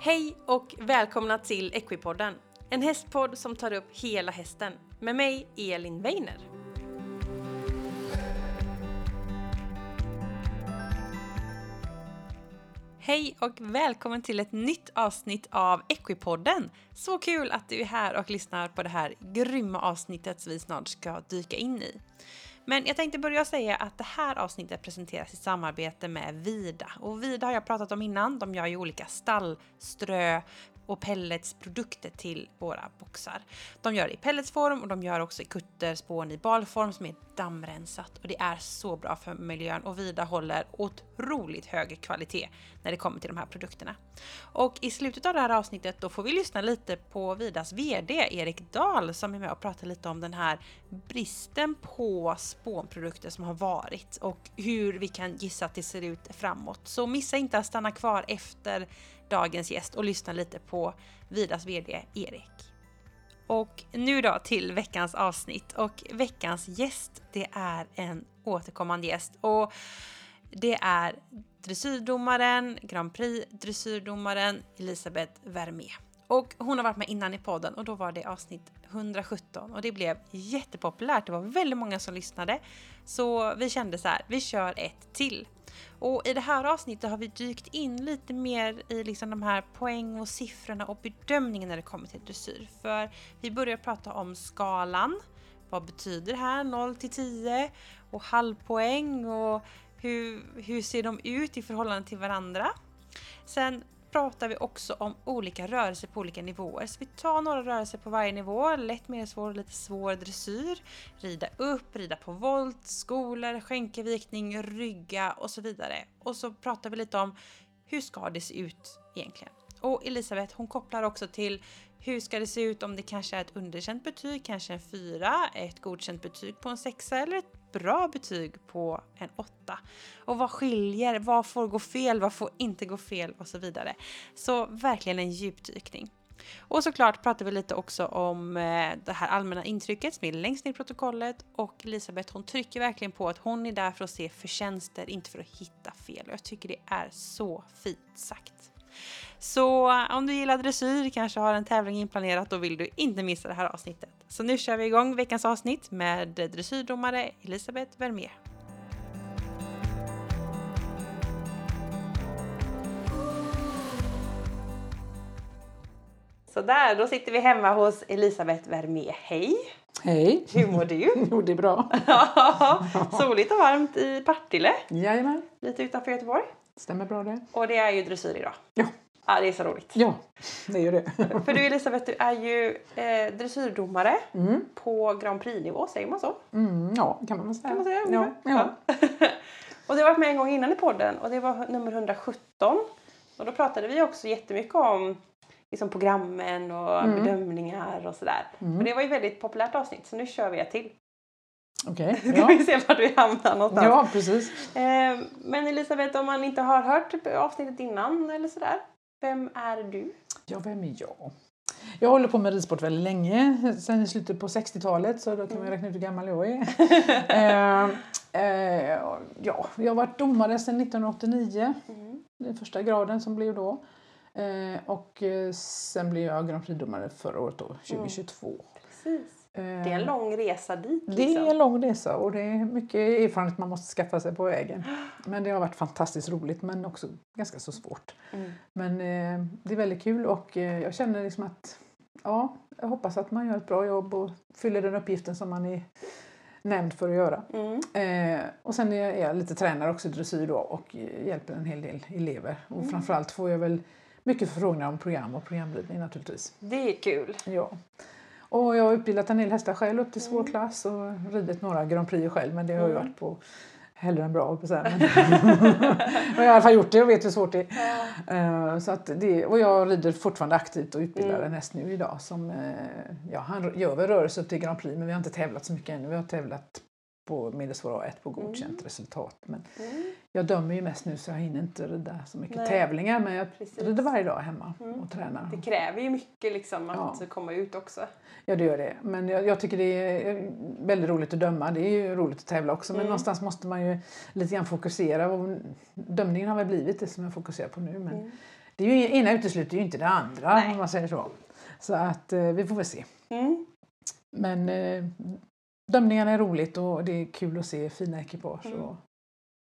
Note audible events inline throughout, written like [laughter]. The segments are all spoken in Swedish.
Hej och välkomna till Equipodden. En hästpodd som tar upp hela hästen. Med mig, Elin Weiner. Hej och välkommen till ett nytt avsnitt av Equipodden. Så kul att du är här och lyssnar på det här grymma avsnittet som vi snart ska dyka in i. Men jag tänkte börja säga att det här avsnittet presenteras i samarbete med Vida. Och Vida har jag pratat om innan. De gör ju olika stallströ, och pelletsprodukter till våra boxar. De gör det i pelletsform och de gör också i kutterspån i balform som är dammrensat och det är så bra för miljön och Vida håller otroligt hög kvalitet när det kommer till de här produkterna. Och i slutet av det här avsnittet då får vi lyssna lite på Vidas VD Erik Dahl som är med och pratar lite om den här bristen på spånprodukter som har varit och hur vi kan gissa att det ser ut framåt. Så missa inte att stanna kvar efter dagens gäst och lyssna lite på Vidas VD Erik. Och nu då till veckans avsnitt och veckans gäst det är en återkommande gäst och det är dressyrdomaren, Grand Prix dressyrdomaren Elisabeth Vermé. Och hon har varit med innan i podden och då var det avsnitt 117 och det blev jättepopulärt. Det var väldigt många som lyssnade. Så vi kände så här, vi kör ett till. Och i det här avsnittet har vi dykt in lite mer i liksom de här poäng och siffrorna och bedömningen när det kommer till dressyr. För vi börjar prata om skalan. Vad betyder det här 0 till 10? Och halvpoäng och hur, hur ser de ut i förhållande till varandra? Sen pratar vi också om olika rörelser på olika nivåer. Så vi tar några rörelser på varje nivå, lätt, medelsvår och lite svår dressyr. Rida upp, rida på volt, skolor, skänkevikning, rygga och så vidare. Och så pratar vi lite om hur ska det se ut egentligen? Och Elisabeth hon kopplar också till hur ska det se ut om det kanske är ett underkänt betyg, kanske en fyra, ett godkänt betyg på en sexa eller ett bra betyg på en åtta. Och vad skiljer? Vad får gå fel? Vad får inte gå fel? Och så vidare. Så verkligen en djupdykning. Och såklart pratar vi lite också om eh, det här allmänna intrycket som är längst ner i protokollet och Elisabeth hon trycker verkligen på att hon är där för att se förtjänster, inte för att hitta fel. Och jag tycker det är så fint sagt. Så eh, om du gillar dressyr, kanske har en tävling inplanerat, då vill du inte missa det här avsnittet. Så nu kör vi igång veckans avsnitt med dressyrdomare Elisabeth Vermeer. Så där, då sitter vi hemma hos Elisabeth Vermeer. Hej! Hej! Hur mår du? [laughs] jo, det är bra. Soligt och varmt i Partille. Jajamän. Lite utanför Göteborg. Stämmer bra det. Och det är ju dressyr idag. Ja. Ja, det är så roligt. Ja, det är ju det. [laughs] För du Elisabeth, du är ju eh, dressyrdomare Mm. på Grand Prix-nivå, säger man så? Mm, ja, kan man säga. Kan man säga? Ja, ungefär? ja. [laughs] och du har varit med en gång innan i podden och det var nummer 117. Och då pratade vi också jättemycket om liksom, programmen och Mm. bedömningar och sådär. Mm. Och det var ju ett väldigt populärt avsnitt så nu kör vi ett till. Okej. [laughs] Kan Ja. vi se var vi hamnar någonstans. ja, precis. Eh, men Elisabeth, om man inte har hört avsnittet innan eller sådär. Vem är du? Ja, vem är jag? Jag håller på med ridsport väldigt länge, sen i slutet på 60-talet, så då kan man räkna ut hur gammal jag är. [laughs] eh, eh, ja, jag har varit domare sedan 1989, Mm. den första graden som blev då. Eh, och eh, sen blev jag Grand Prix-domare förra året då, 2022. Precis. Eh, Det är en lång resa dit. Det Liksom. är en lång resa och det är mycket erfarenhet man måste skaffa sig på vägen. [gasps] Men det har varit fantastiskt roligt men också ganska så svårt. Mm. Men eh, det är väldigt kul och eh, jag känner liksom att ja, jag hoppas att man gör ett bra jobb och fyller den uppgiften som man är nämnd för att göra. Mm. Eh, och sen är jag lite tränare också i dressyr då och eh, hjälper en hel del elever. Och Mm. framförallt får jag väl mycket förfrågningar om program och programridning naturligtvis. Det är kul. Ja. Och jag har utbildat en del hästar själv upp till svår Mm. klass och ridit några Grand Prix själv men det har ju Mm. varit på hellre än bra på säga. Men [laughs] jag har i alla fall gjort det och vet hur svårt det är. Eh, Så att det, och jag rider fortfarande aktivt och utbildar Mm. en häst nu idag som eh, ja, han gör väl rörelse upp till Grand Prix men vi har inte tävlat så mycket ännu. Vi har tävlat på medelsvår A1 på godkänt Mm. resultat. Men Mm. Jag dömer ju mest nu så jag hinner inte rida så mycket Nej. tävlingar men jag Precis. rider varje dag hemma Mm. och tränar. Det kräver ju mycket liksom att Ja. komma ut också. Ja det gör det. Men jag, jag tycker det är väldigt roligt att döma. Det är ju roligt att tävla också. Men Mm. någonstans måste man ju lite grann fokusera. Och dömningen har väl blivit det som jag fokuserar på nu. Men Mm. det är ju, ena utesluter ju inte det andra Nej. om man säger så. Så att eh, vi får väl se. Mm. Men eh, dömningarna är roligt och det är kul att se fina ekipage Mm. och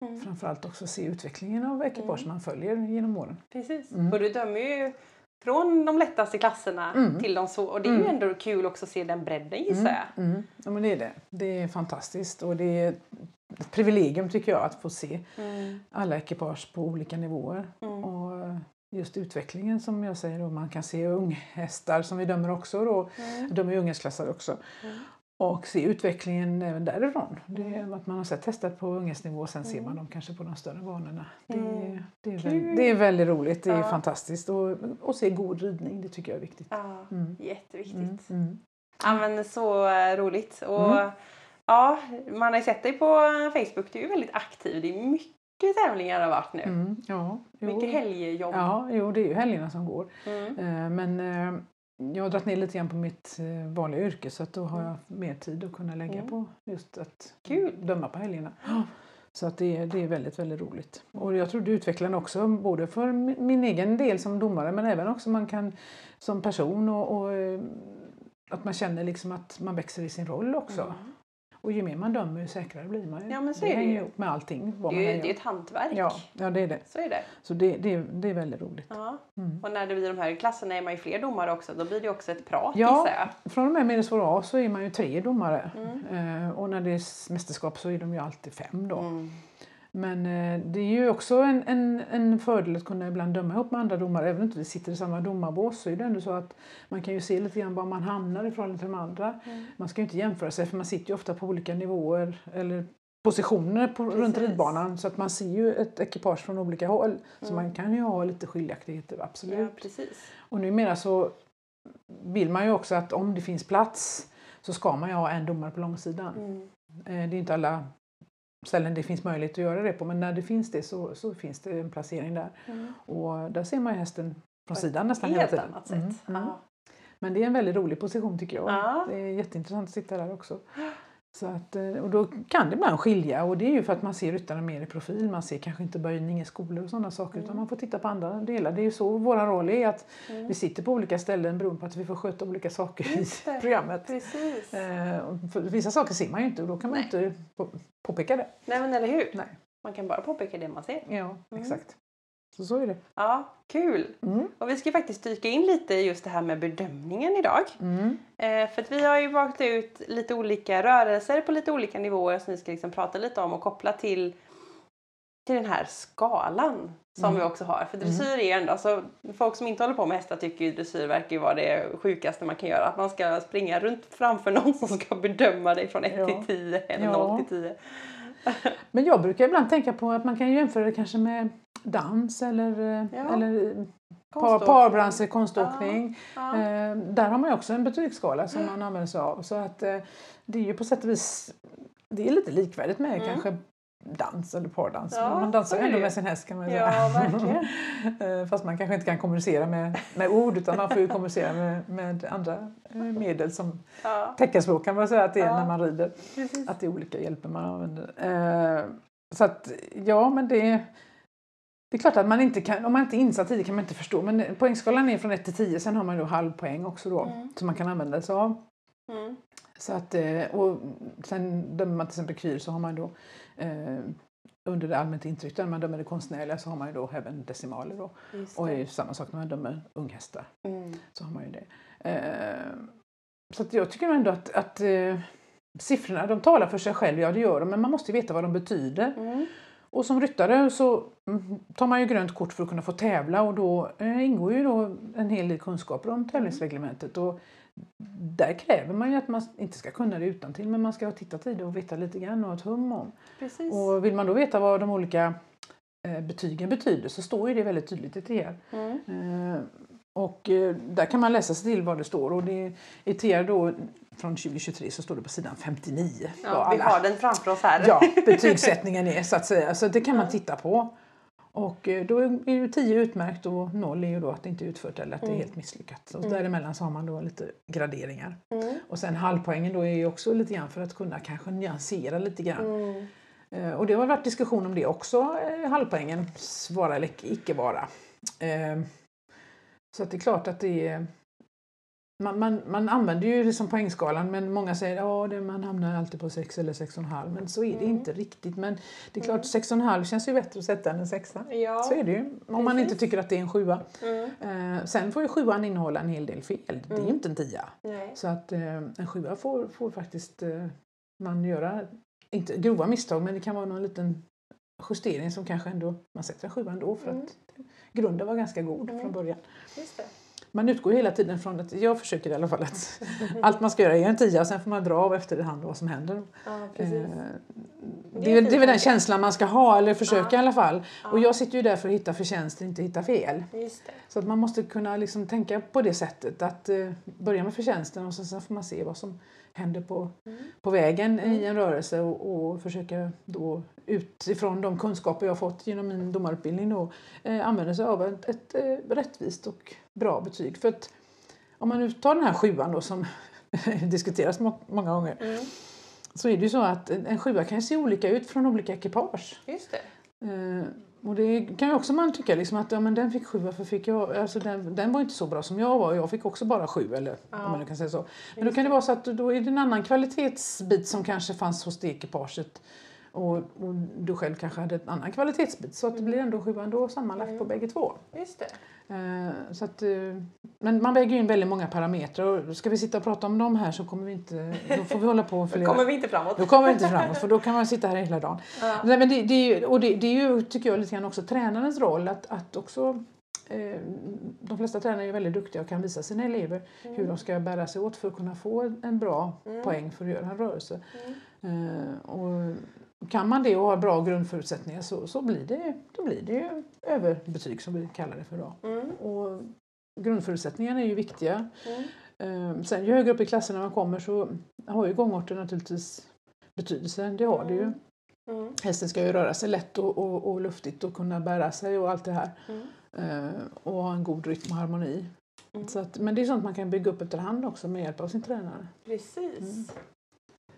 Mm. framförallt också se utvecklingen av ekipage Mm. man följer genom åren. Precis. Mm. Och du dömer ju från de lättaste klasserna Mm. till de så. Och det är ju Mm. ändå kul också att se den bredden gissar jag. Mm. Ja, men det är det. Det är fantastiskt och det är ett privilegium tycker jag att få se Mm. alla ekipage på olika nivåer. Mm. Och just utvecklingen som jag säger, då, man kan se unghästar som vi dömer också. Då. Mm. Dömer ju unghästklassare också. Mm. Och se utvecklingen även därifrån. Det att man har sett testat på unghästnivå och sen ser man dem kanske på de större banorna. Det, Mm. det, är, väldigt, det är väldigt roligt, det är Ja. fantastiskt. Och, och se god ridning, det tycker jag är viktigt. Ja, Mm. jätteviktigt. Mm. Mm. Ja men så eh, roligt. Och Mm. ja, man har ju sett dig på Facebook. Du är ju väldigt aktiv. Det är mycket tävlingar det har varit nu. Mm. Ja, jo. Mycket helgjobb. Ja, jo, det är ju helgerna som går. Mm. Eh, Men eh, jag har dragit ner lite grann på mitt eh, vanliga yrke så att då har Mm. jag mer tid att kunna lägga Mm. på just att Kul. döma på helgerna. [gasps] Så att det, är- det är väldigt, väldigt roligt. Och jag tror det utvecklar också både för mi- min egen del som domare men även också man kan som person och, och eh, att man känner liksom att man växer i sin roll också. Mm. Och ju mer man dömer ju säkrare blir man. Ja, men så det är hänger ju. ihop med allting. Vad Det, man är, ju- det är ett hantverk. Ja, ja, det är det. Så är det. Så det, det, det är väldigt roligt. Ja. Mm. Och när det blir de här klasserna är man ju fler domare också. Då blir det också ett prat Ja. Från och med medelsvår A så är man ju tre domare. Mm. Eh, och när det är mästerskap så är de ju alltid fem då. Mm. Men eh, det är ju också en, en, en fördel att kunna ibland döma ihop med andra domare. Även om inte vi sitter i samma domarbås så är det ändå så att man kan ju se lite grann var man hamnar i förhållande till de andra. Mm. Man ska ju inte jämföra sig för man sitter ju ofta på olika nivåer eller positioner på, runt ridbanan så att man ser ju ett ekipage från olika håll. Så Mm. man kan ju ha lite skiljaktigheter, Ja, absolut. precis. Och numera så vill man ju också att om det finns plats så ska man ju ha en domare på långsidan. Mm. Eh, Det är inte alla ställen det finns möjlighet att göra det på men när det finns det så, så finns det en placering där. Mm. Och där ser man hästen från sidan nästan hela tiden. annat sätt. Mm, mm. Men det är en väldigt rolig position tycker jag. Ja. Det är jätteintressant att sitta där också. [gasps] Så att, eh, och då kan det ibland skilja och det är ju för att man ser ryttarna mer i profil. Man ser kanske inte böjning i skolor och sådana saker utan Mm. man får titta på andra delar. Det är ju så vår roll är att Mm. vi sitter på olika ställen beroende på att vi får sköta olika saker i programmet. Precis. Eh, vissa saker ser man ju inte och då kan man Nej. inte på, påpeka det. Nej men eller hur? Nej. Man kan bara påpeka det man ser. Ja, Mm. exakt. Så så är det. Ja, kul! Mm. Och vi ska faktiskt dyka in lite i just det här med bedömningen idag. Mm. Eh, för att vi har ju valt ut lite olika rörelser på lite olika nivåer som vi ska liksom prata lite om och koppla till, till den här skalan som Mm. vi också har. För dressyr är ändå, alltså, folk som inte håller på med hästar tycker ju dressyr verkar ju vara det sjukaste man kan göra. Att man ska springa runt framför [laughs] någon som ska bedöma dig från 1 Ja. till 10 eller Ja. 0 till 10. Men jag brukar ibland tänka på att man kan jämföra det kanske med dans eller, Ja. eller Konståkning. parbranser, konståkning. Ja. Eh, där har man också en betygsskala som man använder sig av. Så att eh, det är ju på sätt och vis det är lite likvärdigt med Mm. kanske dans eller pardans. Ja, man dansar ju ändå med sin häst kan man Ja, säga. verkligen. [laughs] Eh, Fast man kanske inte kan kommunicera med, med ord utan man får ju kommunicera med, med andra eh, medel som Ja, teckenspråk kan man säga att det är Ja. när man rider. precis. Att det är olika hjälper man använder. Eh, så att ja, men det det är klart att man inte kan, om man inte är insatt i det kan man inte förstå. Men poängskalan är från 1 till 10, sen har man ju halv poäng också då. Mm. Som man kan använda sig av. Mm. Så att, eh, och sen dömer man till exempel kyr så har man då eh, under det allmänt intryck, när man dömer det konstnärliga så har man ju då även decimaler då. Och det är samma sak när man dömer unghästar. Mm. Så har man ju det. Eh, så att jag tycker ändå att, att eh, siffrorna de talar för sig själv, ja det gör de, men man måste veta vad de betyder. Och som ryttare så mm, tar man ju grönt kort för att kunna få tävla och då eh, ingår ju då en hel del kunskaper om tävlingsreglementet. Och där kräver man ju att man inte ska kunna det utan till men man ska ha tittat i det och veta lite grann och ha ett hum om. Precis. Och vill man då veta vad de olika eh, betygen betyder så står ju det väldigt tydligt i TR. Mm. Eh, och där kan man läsa sig till vad det står och det, i TR då från 2023 så står det på sidan 59. vad Ja, vi har den framför oss här. ja, betygssättningen är så att säga. Så det kan man titta på. Och eh, då är ju 10 utmärkt och 0 är ju då att det inte är utfört eller att det är helt misslyckat. Och däremellan så har man då lite graderingar. Mm. Och sen halvpoängen då är ju också lite grann för att kunna kanske nyansera lite grann. Mm. Eh, Och det har varit diskussion om det också, eh, halvpoängen, vara eller icke vara. Så det är klart att det är man, man, man använder ju liksom poängskalan men många säger att man hamnar alltid på 6 eller 6,5 men så är det Mm. inte riktigt. Men det är klart Mm. 6,5 känns ju bättre att sätta än en sexa. Ja. Så är det ju. Om man inte Precis. tycker att det är en sjua. Mm. Eh, sen får ju sjuan innehålla en hel del fel. Det är ju Mm. inte en tia. Nej. Så att eh, en sjua får, får faktiskt eh, man göra, inte grova misstag men det kan vara någon liten justering som kanske ändå, man sätter en sjua ändå för Mm. att grunden var ganska god Mm. från början. Just det. Man utgår hela tiden från att, jag försöker i alla fall att [laughs] allt man ska göra är en tia och sen får man dra av efterhand vad som händer. Ja. Eh, Det är det är väl den känslan man ska ha, eller försöka Ja. i alla fall. Ja. Och jag sitter ju där för att hitta förtjänster, inte hitta fel. Så att man måste kunna liksom tänka på det sättet, att eh, börja med förtjänsten och sen, sen får man se vad som händer på, Mm. på vägen i Mm. en rörelse och, och försöka då utifrån de kunskaper jag har fått genom min domarutbildning då, eh, använda sig av ett, ett eh, rättvist och bra betyg. För att om man nu tar den här sjuan då som [laughs] diskuteras må- många gånger Mm. så är det ju så att en, sjua kan se olika ut från olika ekipage. Just det. Eh, och det kan ju också man tycka liksom att ja, men den fick sju, varför fick jag? Alltså den, den var inte så bra som jag var, jag fick också bara sju eller Ja. om man kan säga så. Men då kan det vara så att då är det en annan kvalitetsbit som kanske fanns hos det ekipaget och, och du själv kanske hade en annan kvalitetsbit så att det blir ändå sju ändå sammanlagt på Mm. bägge två. Just det. Eh, så att, eh, men man väger in väldigt många parametrar och ska vi sitta och prata om dem här så kommer vi inte, då får vi hålla på Då flera kommer vi inte framåt. då kommer vi inte framåt för då kan man sitta här hela dagen. Ja. Nej, men det, det, och det, det är ju, tycker jag, lite grann också tränarens roll att, att också eh, de flesta tränare är väldigt duktiga och kan visa sina elever hur de ska bära sig åt för att kunna få en bra Mm. poäng för att göra en rörelse. Mm. Eh, och kan man det och har bra grundförutsättningar så, så blir, det, då blir det ju överbetyg som vi kallar det för. Då. Mm. Och grundförutsättningarna är ju viktiga. Mm. Eh, sen ju högre upp i klasserna man kommer så har ju gångarten naturligtvis betydelse. Det har det ju. Mm. Mm. Hästen ska ju röra sig lätt och, och, och luftigt och kunna bära sig och allt det här. Mm. Eh, och ha en god rytm och harmoni. Mm. Så att, men det är sånt man kan bygga upp efterhand också med hjälp av sin tränare. Precis. Mm.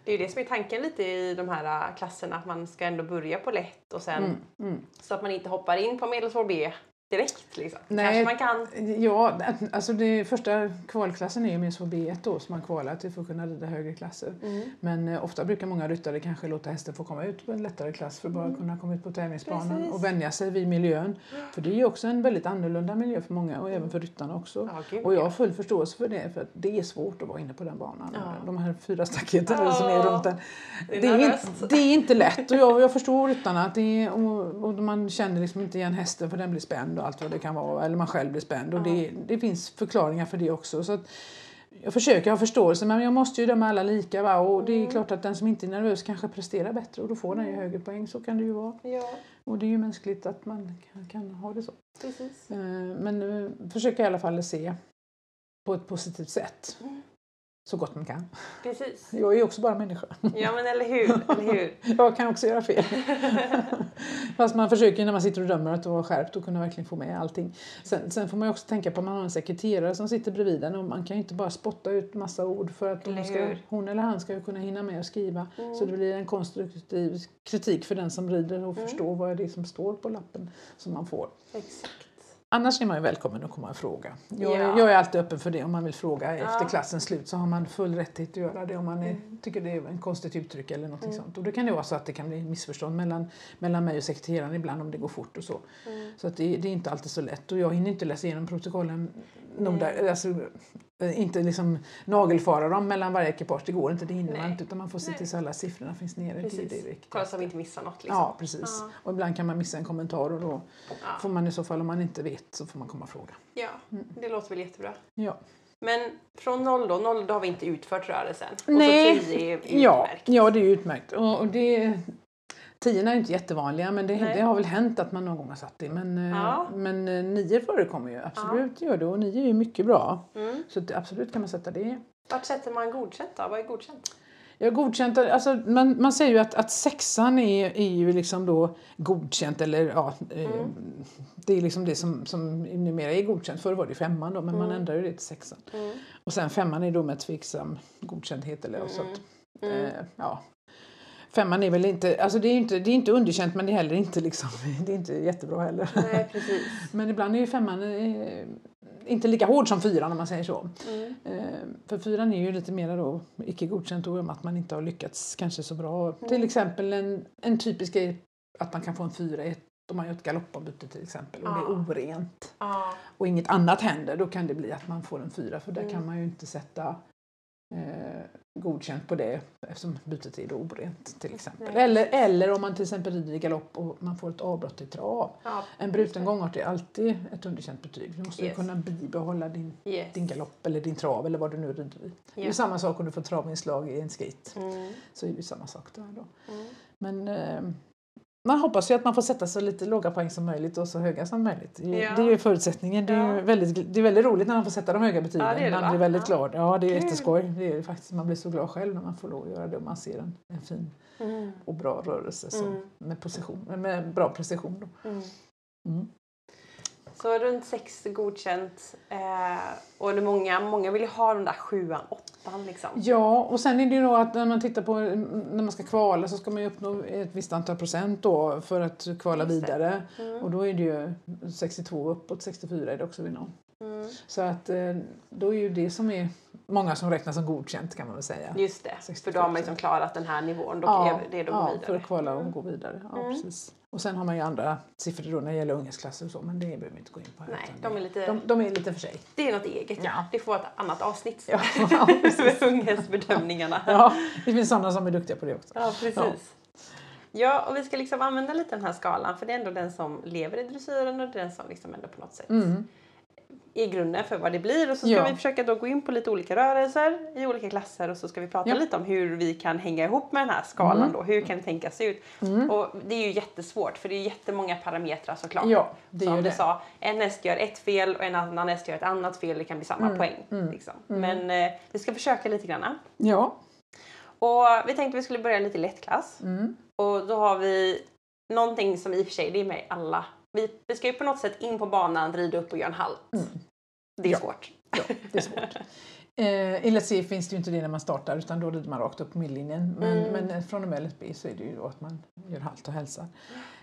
Det är ju det som är tanken lite i de här äh, klasserna, att man ska ändå börja på lätt och sen Mm, mm. så att man inte hoppar in på medelsvår B direkt. Liksom. Nej. Kanske man kan. Ja, alltså det första kvalklassen är ju med så B1 då som man kvalar till för att kunna rida högre klasser. Mm. Men eh, ofta brukar många ryttare kanske låta hästen få komma ut på en lättare klass för att bara kunna komma ut på tävlingsbanan Mm. Precis. och vänja sig vid miljön. För det är ju också en väldigt annorlunda miljö för många och även för ryttarna också. Ja, gud, Och jag har full förståelse för det, för att det är svårt att vara inne på den banan. Ja. De här fyra staketen Ja, som är runt den. det är Det är, nervöst. inte, det är inte lätt och jag, jag förstår ryttarna att det är, och, och man känner liksom inte igen hästen för den blir spänd och allt vad det kan vara. Eller man själv blir spänd och det, det finns förklaringar för det också. Så jag försöker ha förståelse men jag måste ju döma alla lika. Va? Och det är Mm. klart att den som inte är nervös kanske presterar bättre och då får den ju högre poäng. Så kan det ju vara. Ja, Och det är ju mänskligt att man kan, kan ha det så. precis. Eh, Men eh, försöka i alla fall se på ett positivt sätt. Mm. Så gott man kan. Precis. Jag är också bara människa. Ja, men eller hur? Eller hur? [laughs] Jag kan också göra fel. [laughs] Fast man försöker när man sitter och dömer att vara skärpt och kunna verkligen få med allting. Sen, sen får man ju också tänka på att man har en sekreterare som sitter bredvid en och man kan ju inte bara spotta ut massa ord för att Eller hon, ska, hon eller han ska ju kunna hinna med att skriva. Mm. Så det blir en konstruktiv kritik för den som rider och Mm. förstår vad det är som står på lappen som man får. Exakt. Annars är man ju välkommen att komma och fråga. Jag, Ja. jag är alltid öppen för det om man vill fråga Ja. efter klassens slut så har man full rättighet att göra det om man är, Mm. tycker det är en konstigt uttryck eller något Mm. sånt. Och det kan det vara så att det kan bli missförstånd mellan, mellan mig och sekreteraren ibland om det går fort och så. Mm. Så att det, det är inte alltid så lätt och jag hinner inte läsa igenom protokollen noga, alltså, inte liksom nagelfara dem mellan varje ekipage, det går inte, det hinner man inte utan man får se till så alla siffrorna finns nere. Är Precis. det viktigaste. Kolla så vi inte missar något. Liksom. Ja, precis. Ja. Och ibland kan man missa en kommentar och då Ja. får man i så fall, om man inte vet, så får man komma och fråga. ja, Mm. det låter väl jättebra. Ja. Men från noll då, noll då har vi inte utfört rörelsen. Och Nej. så tio är Ja, utmärkt. ja, det är utmärkt. Och, och det, tiorna är inte jättevanliga men det, det har väl hänt att man någon gång har satt det. Men, eh, Ja. men eh, nior förekommer ju, absolut gör det. Och nio är ju mycket bra. Mm. Så absolut kan man sätta det. Vart sätter man godkänt då? Vad är godkänt? Har godkänt, alltså, man, man säger ju att, att sexan är, är ju liksom då godkänt eller ja, eh, Mm. det är liksom det som, som numera är godkänt. Förr var det femman då men man Mm. ändrar ju det till sexan. Mm. Och sen femman är då med tveksam godkändhet eller så att, Mm. Eh, ja. Femman är väl inte, alltså det är inte, det är inte underkänt men det är heller inte liksom, [laughs] det är inte jättebra heller. Nej, precis. [laughs] Men ibland är ju femman eh, inte lika hård som fyran om man säger så. Mm. Eh, för fyran är ju lite mer då icke godkänt och att man inte har lyckats kanske så bra. Mm. Till exempel en, en typisk grej att man kan få en fyra i ett- om man gör ett galoppombyte till exempel och det är Ja. orent Ja. och inget annat händer då kan det bli att man får en fyra för där Mm. kan man ju inte sätta eh, godkänt på det eftersom bytet är orent till exempel. Nej, eller, eller om man till exempel rider i galopp och man får ett avbrott i trav. Ja. En bruten gångart är alltid ett underkänt betyg. Du måste Yes. kunna bibehålla din, Yes. din galopp eller din trav eller vad du nu rider i. Det är Ja. samma sak om du får travinslag i en skate. Mm. Så är det samma sak där då. Mm. Men eh, man hoppas ju att man får sätta så lite låga poäng som möjligt och så höga som möjligt. Det är, Ja. det är ju förutsättningen. Det är, ju Ja. väldigt, det är väldigt roligt när man får sätta de höga betygen. Ja, det är det, man blir väldigt glad. Ja, det är Kul. jätteskoj. Det är faktiskt, man blir så glad själv när man får lov att göra det och man ser en, en fin Mm. och bra rörelse som, Mm. med, position, med bra precision. Då. Mm. Så runt sex godkänt. Eh, och det många, många vill ju ha den där sjuan, åttan liksom. Ja, och sen är det ju då att när man tittar på när man ska kvala så ska man ju uppnå ett visst antal procent då för att kvala vidare. Mm. Och då är det ju 62 uppåt, 64 är det också vid någon. Mm. Så att eh, då är ju det som är många som räknas som godkänt kan man väl säga. Just det, för då har man liksom klarat den här nivån. Då Ja, är det då ja, går för vidare. att kvala och gå vidare. Ja, Mm. precis. Och sen har man ju andra siffror då när det gäller ungdomsklasser och så men det behöver vi inte gå in på. Nej, de är lite, de, de är lite för sig. det är något eget. Ja. Det får vara ett annat avsnitt. Ja, [laughs] ja, unghästbedömningarna. ja, det finns sådana som är duktiga på det också. Ja, precis. Ja. och vi ska liksom använda lite den här skalan för det är ändå den som lever i dressyren och det är den som liksom ändå på något sätt Mm. Är grunden för vad det blir. Och så ska Ja. vi försöka då gå in på lite olika rörelser i olika klasser och så ska vi prata Ja. lite om hur vi kan hänga ihop med den här skalan Mm. då. Hur kan det tänkas ut? Mm. Och det är ju jättesvårt för det är jättemånga parametrar såklart. Ja, det Som du sa, en häst gör ett fel och en annan häst gör ett annat fel. Det kan bli samma Mm, poäng. mm, Liksom. mm. Men eh, vi ska försöka lite grann. Ja. Och vi tänkte vi skulle börja lite i lättklass. Mm. Och då har vi någonting som i och för sig, det är med i alla. Vi, vi ska ju på något sätt in på banan, rida upp och göra en halt. Mm. Det är Ja. svårt. Ja, det är svårt. [laughs] Eh, I Let's See finns det ju inte det när man startar utan då rider man rakt upp på midlinjen. Men, Mm. men eh, från och med Let's B så är det ju då att man gör halt och hälsar.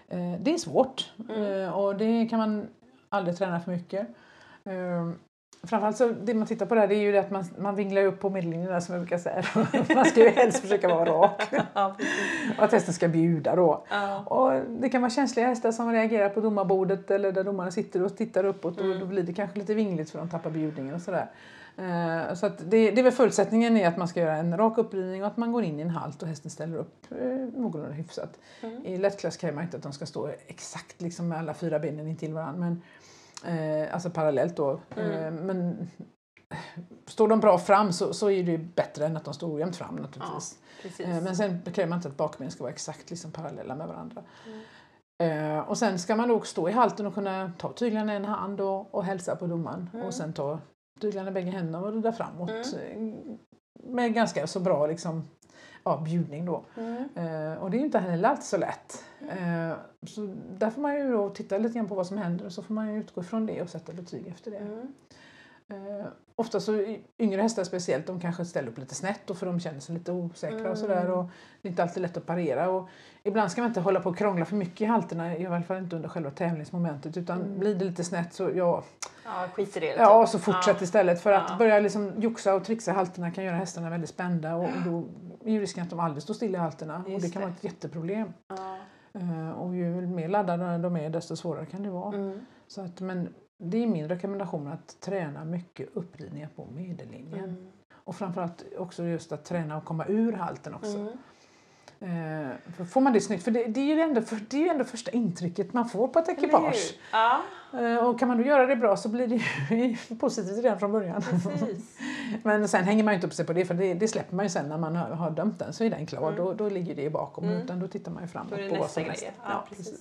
Eh, det är svårt Mm. eh, och det kan man aldrig träna för mycket. Eh, framförallt så det man tittar på där det är ju det att man, man vinglar upp på där, som jag brukar säga. [laughs] man ska ju helst försöka vara rak [laughs] ja, och att hästen ska bjuda då. Ja. Och det kan vara känsliga hästar som reagerar på domarbordet eller där domaren sitter och tittar uppåt och Mm. då blir det kanske lite vingligt för de tappar bjudningen och sådär. Eh, Så att det, det är väl förutsättningen är att man ska göra en rak uppridning och att man går in i en halt och hästen ställer upp eh, någorlunda hyfsat. Mm. I lättklass kräver man inte att de ska stå exakt liksom med alla fyra benen intill varandra. Men, eh, alltså parallellt då. Mm. Eh, men står de bra fram så, så är det ju bättre än att de står ojämnt fram naturligtvis. Precis. Eh, Men sen kräver man inte att bakbenen ska vara exakt liksom parallella med varandra. Mm. Eh, och sen ska man då stå i halten och kunna ta tyglarna i en hand och, och hälsa på domaren. Mm. Och sen ta tyglarna i bägge händerna och rida framåt. Mm. Med ganska så bra liksom, ja, bjudning då. Mm. Och det är inte heller alltid så lätt. Eh, så där får man ju då titta lite grann på vad som händer och så får man utgå ifrån det och sätta betyg efter det. Mm. Eh, ofta så yngre hästar speciellt, de kanske ställer upp lite snett och för de känner sig lite osäkra Mm. och sådär. Och det är inte alltid lätt att parera. Och ibland ska man inte hålla på och krångla för mycket i halterna, i alla fall inte under själva tävlingsmomentet. Utan Mm. blir det lite snett så, ja, Ja, skit i det. ja så fortsätt Ja. istället. För att Ja. börja liksom joxa och trixa i halterna kan göra hästarna väldigt spända och, och då är ju risken att de aldrig står stilla i halterna. och Just det kan det. vara ett jätteproblem. Ja. Eh, och ju mer laddade de är desto svårare kan det vara. Mm. Så att, men det är min rekommendation att träna mycket uppridningar på medellinjen. Mm. Och framförallt också just att träna och komma ur halten också. Mm. Eh, får man det snyggt, för det, det, är ju ändå, för, det är ju ändå första intrycket man får på ett ekipage. Ja, Eh, och kan man då göra det bra så blir det ju [laughs] positivt redan från början. precis. [laughs] Men sen hänger man ju inte upp sig på det för det, det släpper man ju sen när man har, har dömt den så är den klar. Mm. Då, då ligger det bakom Mm. utan då tittar man ju framåt på vad nästa som grej. helst. Ja, precis.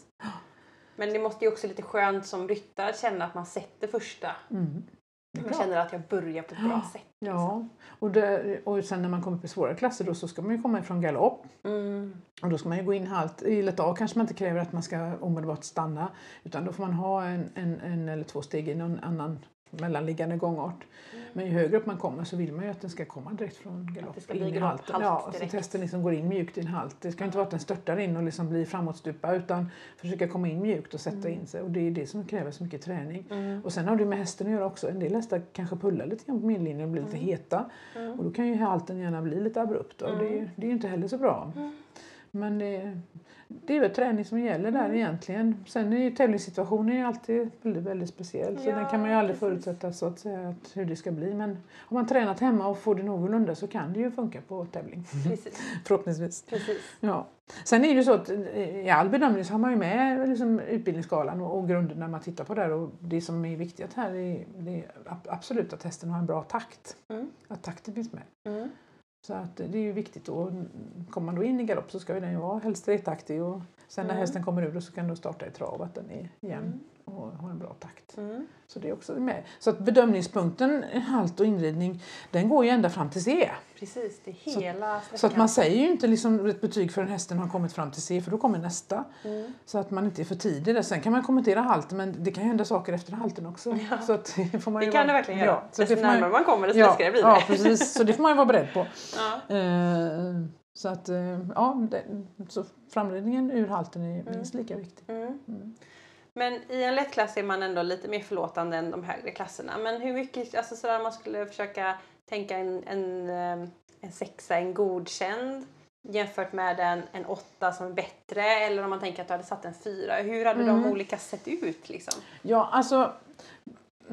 Men det måste ju också lite skönt som ryttare att känna att man sätter första. Mm. Man känner att jag börjar på ett bra sätt. Ja, och, det, och sen när man kommer upp i svårare klasser då så ska man ju komma ifrån galopp. Mm. Och då ska man ju gå in halt. I lätt A kanske man inte kräver att man ska omedelbart stanna. Utan då får man ha en, en, en eller två steg i någon annan mellanliggande gångart. Men ju högre upp man kommer så vill man ju att den ska komma direkt från galopp in i halten. halt Ja, så testen liksom går in mjukt i en halt. Det ska inte vara att den störtar in och liksom blir framåtstupa utan försöka komma in mjukt och sätta in sig. Och det är det som kräver så mycket träning. Mm. Och sen har det med hästen att göra också. En del hästar kanske pullar lite grann på midlinjen och blir lite heta. Och då kan ju halten gärna bli lite abrupt och det, är- det är ju inte heller så bra. Men det, det är väl träning som gäller där egentligen. Sen är ju tävlingssituationen är alltid väldigt, väldigt speciell. Så Ja, den kan man ju aldrig precis. förutsätta så att säga att hur det ska bli. Men om man tränat hemma och får det någorlunda så kan det ju funka på tävling. Precis. [laughs] Förhoppningsvis. Precis. Ja. Sen är det ju så att eh, i all bedömning så har man ju med liksom utbildningsskalan och, och grunden när man tittar på det här. Och det som är viktigt här är, är ab- absolut att hästen har en bra takt. Mm. Att takten finns med. Mm. Så att det är ju viktigt. Och kommer man då in i galopp så ska den ju vara helst tretaktig. Och sen när Mm. hästen kommer ur så kan du starta i trav att den är jämn. Och har en bra takt. Mm. Så det är också med. Så att bedömningspunkten halt och inridning den går ju ända fram till C. Precis, det är Så- hela Så att man säger ju inte liksom ett betyg förrän hästen har kommit fram till C för då kommer nästa. Mm. Så att man inte är för tidig där. Sen kan man kommentera halten men det kan hända saker efter halten också. Ja. Så att det får man Det kan vara- det verkligen göra. så Desto det får man, närmare man kommer desto ja, läskigare blir det. ja, precis. Så det får man ju vara beredd på. [laughs] Ja. Eh, så att, eh, ja, det, så framridningen ur halten är minst lika viktig. Mm. Men i en lättklass är man ändå lite mer förlåtande än de högre klasserna. Men hur mycket, alltså sådär man skulle försöka tänka en, en, eh, en sexa, en godkänd jämfört med en, en åtta som är bättre eller om man tänker att du hade satt en fyra. Hur hade de Mm. olika sett ut liksom? Ja, alltså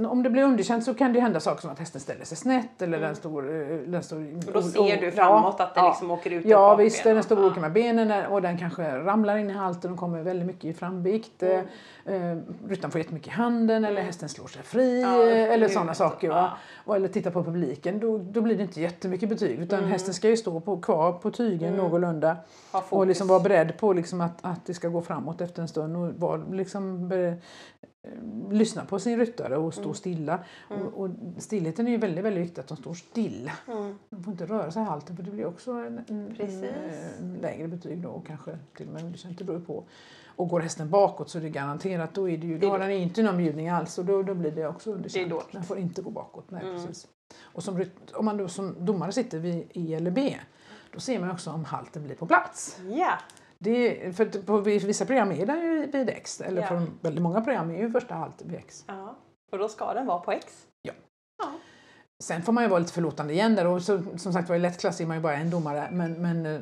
om det blir underkänt så kan det hända saker som att hästen ställer sig snett eller den står... eh, Den står Mm. Och då ser du framåt att det liksom åker ut Ja visst, den står och Ja. åker med benen och den kanske ramlar in i halten och kommer väldigt mycket i framvikt. Mm. Eh, ryttaren får jättemycket i handen eller hästen slår sig fri Ja, eh, eller sådana saker. Va? Ja. Och, eller titta på publiken, då, då blir det inte jättemycket betyg utan Mm. hästen ska ju stå på, kvar på tygen någorlunda Ha fokus. och liksom vara beredd på liksom att, att det ska gå framåt efter en stund och vara liksom eh, lyssna på sin ryttare och stå Mm. stilla. Och, och stillheten är ju väldigt, väldigt viktigt att de står still. Mm. De får inte röra sig i halten för det blir också en, en, eh, lägre betyg då och kanske till och med underkänt, det beror på. Och går hästen bakåt så är det garanterat, då, är det ju, då har den inte någon bjudning alls och då, då blir det också underkänt. den får inte gå bakåt. Nej, Mm. precis. Och som, om man då som domare sitter vid E eller B då ser man också om halten blir på plats. Ja, Det är, för på vissa program är den ju vid X, eller Ja. på väldigt många program är ju första halten vid X. ja. Och då ska den vara på X. Sen får man ju vara lite förlåtande igen där och så, som sagt var i lättklass är man ju bara en domare men, men eh,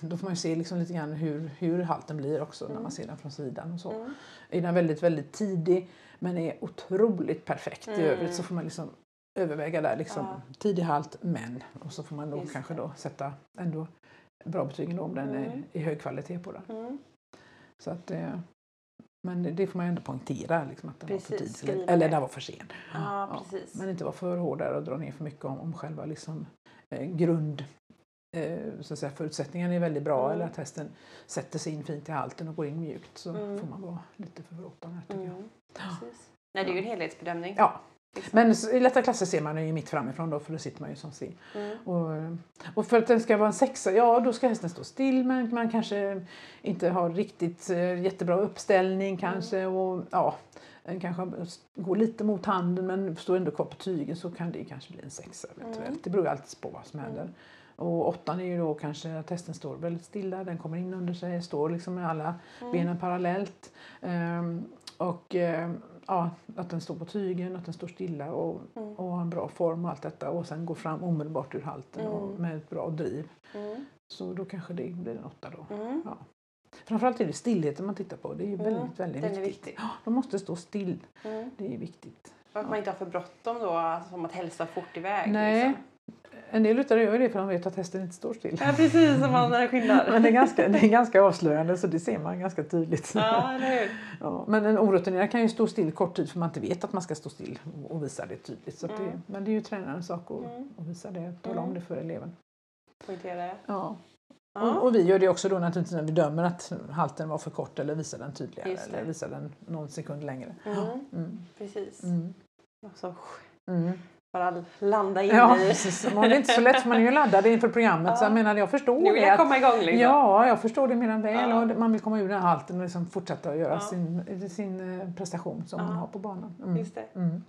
då får man ju se liksom lite grann hur, hur halten blir också när man ser den från sidan och så. Mm. Är den väldigt, väldigt tidig men är otroligt perfekt i Mm. övrigt så får man liksom överväga där liksom Ja. tidig halt men och så får man då Just kanske det. då sätta ändå bra betyg ändå om den är Mm. i hög kvalitet på den. Mm. Så att, eh, men det får man ju ändå poängtera liksom, att den var för Precis, tidig eller, den var för sen. Ja, Ja, precis. Men inte vara för hård där och dra ner för mycket om, om själva liksom, eh, grund eh, så att säga, förutsättningarna är väldigt bra Mm. eller att hästen sätter sig in fint i halten och går in mjukt så Mm. får man vara lite förlåtande tycker jag. Mm. Precis. Nej, det är ju en helhetsbedömning. Ja, Liksom. men i lätta klasser ser man den ju mitt framifrån då för då sitter man ju som C. Mm. Och, eh, och för att den ska vara en sexa, ja då ska hästen stå still men man kanske inte har riktigt eh, jättebra uppställning kanske och ja, den kanske går lite mot handen men står ändå kvar på tygen så kan det kanske bli en sexa eventuellt. Mm. Det beror ju alltid på vad som händer. Och åttan är ju då kanske att hästen står väldigt stilla, den kommer in under sig, står liksom med alla Mm. benen parallellt. Ehm, och ehm, ja, att den står på tygen, att den står stilla och, Mm. och har en bra form och allt detta och sen går fram omedelbart ur halten och Mm. med ett bra driv. Mm. Så då kanske det blir en åtta då. Mm. Ja. Framförallt är det stillheten man tittar på. Det är väldigt, väldigt den är viktigt. viktig. Ja, de måste stå still. Det är viktigt. Och att man inte har för bråttom då, som att hälsa fort iväg. Nej. Liksom. En del ryttare gör ju det för de vet att hästen inte står still. Ja, precis som man skyndar. [laughs] Men det är, ganska, det är ganska avslöjande så det ser man ganska tydligt. Ja, eller? [laughs] Ja, men en orutinerad kan ju stå still kort tid för man inte vet att man ska stå still och visa det tydligt. Så att det, Mm. men det är ju tränarens sak att, Mm. att visa det, tala Mm. om det för eleven. Poängtera det. Ja. Och, och vi gör det också då naturligtvis när vi dömer att halten var för kort eller visar den tydligare det. eller visar den någon sekund längre. Mm. Mm. Precis. Mm. Och så Mm. Bara landa in Ja, i... precis. Det är inte så lätt man är ju laddad inför programmet så jag Ja. menar jag förstår Nu vill jag att- komma igång liksom. Ja, jag förstår det mer än väl Ja. och man vill komma ur den här halten och liksom fortsätta att göra Ja. sin, sin eh, prestation som Ja. man har på banan. Mm. Just det. Mm.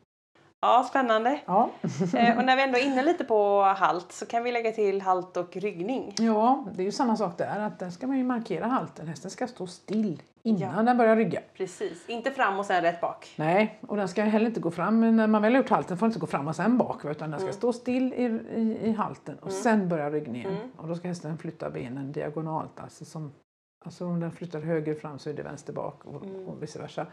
Ja, spännande. Ja. [laughs] Eh, och när vi ändå är inne lite på halt så kan vi lägga till halt och ryggning. ja, det är ju samma sak där. Att där ska man ju markera halten. Hästen ska stå still innan Ja. den börjar rygga. Precis, inte fram och sen rätt bak. Nej, och den ska heller inte gå fram. När man väl har gjort halten får den inte gå fram och sen bak. Utan den ska stå still i, i, i halten och sen börja ryggningen. Och då ska hästen flytta benen diagonalt. Alltså, som, alltså om den flyttar höger fram så är det vänster bak och, och vice versa.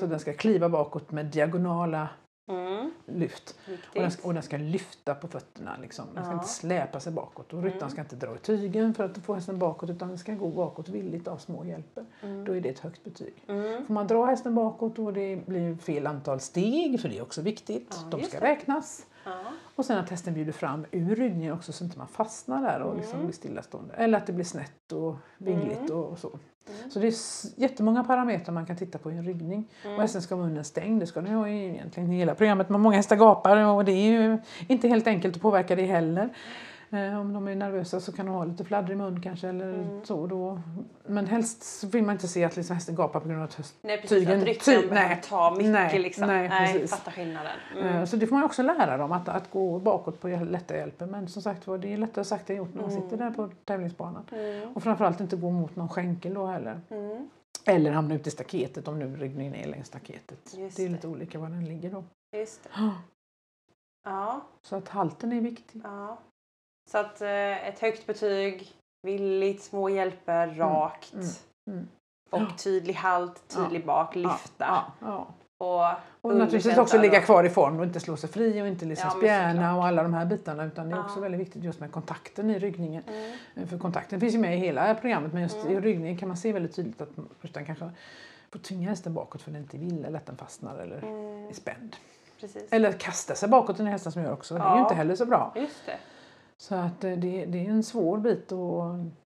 Så den ska kliva bakåt med diagonala Mm, lyft. Och den, ska, och den ska lyfta på fötterna. Liksom. Den ska Ja. inte släpa sig bakåt. Och ryttaren ska inte dra i tygen för att få hästen bakåt utan den ska gå bakåt villigt av små hjälper. Då är det ett högt betyg. Mm. Får man dra hästen bakåt och det blir fel antal steg, för det är också viktigt. Ja, De ska det. räknas. Ja. Och sen att hästen bjuder fram ur ryggningen också så inte man fastnar där och liksom blir stillastående. Eller att det blir snett och vingligt och, och så. Så det är jättemånga parametrar man kan titta på i en ryggning. Och hästen ska ha munnen stängd, det ska den ha egentligen i hela programmet. Men många hästar gapar och det är ju inte helt enkelt att påverka det heller. Eh, om de är nervösa så kan de ha lite fladdrig mun kanske eller så. Då. Men helst vill man inte se att liksom hästen gapar på grund av att höst, Nej precis, Tygen- att ryttaren ty- nej. ta mycket Nej, liksom. nej, precis. fattar skillnaden. Mm. Eh, Så det får man också lära dem, att, att gå bakåt på lätta hjälper. Men som sagt det är lättare sagt än gjort när man sitter där på tävlingsbanan. Mm. Och framförallt inte gå mot någon skänkel då heller. Mm. Eller hamna ute i staketet om nu ryggningen är längs staketet. Just det är det. lite olika var den ligger då. Just det. Ja, Så att halten är viktig. ja. Så att eh, ett högt betyg, villigt, små hjälper, rakt. mm, mm. Och tydlig halt, tydlig bak, lyfta. Ja, ja. Och, Och naturligtvis också ligga kvar i form och inte slå sig fri och inte liksom Ja, spjärna och alla de här bitarna. Utan det är Ja. också väldigt viktigt just med kontakten i ryggningen. Mm. För kontakten finns ju med i hela programmet men just Mm. i ryggningen kan man se väldigt tydligt att ryttaren kanske får tvinga hästen bakåt för den inte vill eller att den fastnar eller Mm. är spänd. Precis. Eller kasta sig bakåt, den hästen som gör också. Det är ju Ja. inte heller så bra. Just det. Så att eh, det, det är en svår bit och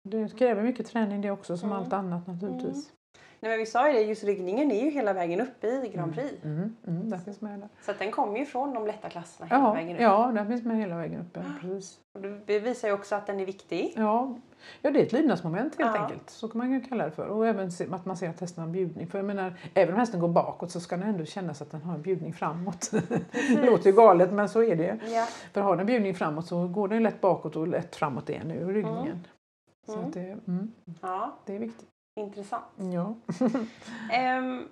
det kräver mycket träning det också som Mm. allt annat naturligtvis. Nej, men vi sa ju det, just ryggningen är ju hela vägen uppe i Grand Prix. Mm, mm, det finns med där. Så den kommer ju från de lätta klasserna hela Ja, vägen upp. ja, den finns med hela vägen upp. Precis. Och Det visar ju också att den är viktig. Ja. ja, det är ett lydnadsmoment helt Ja. enkelt. Så kan man ju kalla det för. Och även att man ser att hästen har en bjudning. För jag menar, även om hästen går bakåt så ska den ändå kännas att den har en bjudning framåt. [laughs] det låter ju galet men så är det ju. Ja. För har den en bjudning framåt så går den ju lätt bakåt och lätt framåt igen ur ryggningen. Så Mm. det, mm, ja, det är viktigt. Intressant. Ja. [laughs] Ehm,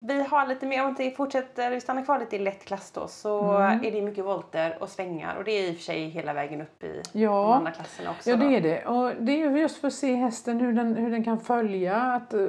vi har lite mer, om vi fortsätter, vi stannar kvar lite i lätt klass då, så Mm. är det mycket volter och svängar och det är i och för sig hela vägen upp i de Ja. andra klasserna också. Ja då. det är det. Och det är ju just för att se hästen hur den, hur den kan följa. Att uh,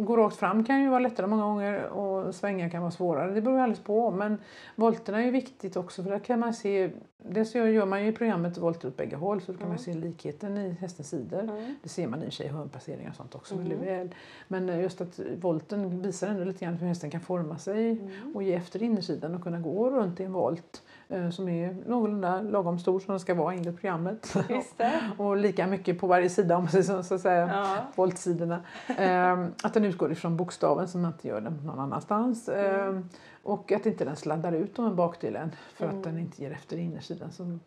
gå rakt fram kan ju vara lättare många gånger och svänga kan vara svårare. Det beror alldeles på. Men volterna är ju viktigt också för där kan man se, dels gör man ju i programmet volter åt bägge håll så då kan man se likheten i hästens sidor. Mm. Det ser man i och för sig i hörnpasseringar och sånt också väldigt väl. Men just att volten visar ändå lite grann hur hästen kan forma sig Mm. och ge efter innersidan och kunna gå runt i en volt som är någorlunda lagom stor som den ska vara enligt programmet. [laughs] [laughs] Och lika mycket på varje sida om man säger så, att säga. Ja. Voltsidorna. Ehm, att den utgår ifrån bokstaven som man inte gör den någon annanstans. Mm. Ehm, och att inte den sladdar ut med bakdelen för Mm. att den inte ger efter innersidan. Så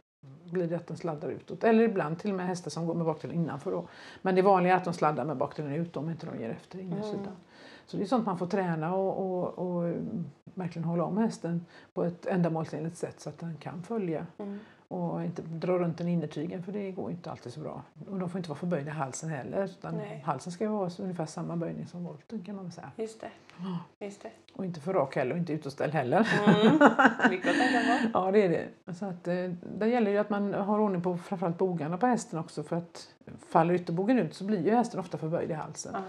blir det att den sladdar utåt. Eller ibland till och med hästar som går med bakdelen innanför. Då. Men det vanliga är att de sladdar med bakdelen ut om inte de ger efter innersidan. Mm. Så det är sånt man får träna och, och, och mm, verkligen hålla om hästen på ett ändamålsenligt sätt så att den kan följa Mm. och inte dra runt den innertygen för det går inte alltid så bra. Och de får inte vara för böjda i halsen heller. Utan Nej. halsen ska ju vara ungefär samma böjning som volten kan man väl säga. Just det. Just det. Och inte för rak heller och inte utåtställd heller. Mm. Mycket att tänka på. [laughs] Ja det är det. Så att, eh, det gäller ju att man har ordning på framförallt bogarna på hästen också för att faller ytterbogen ut så blir ju hästen ofta för böjd i halsen. Ja.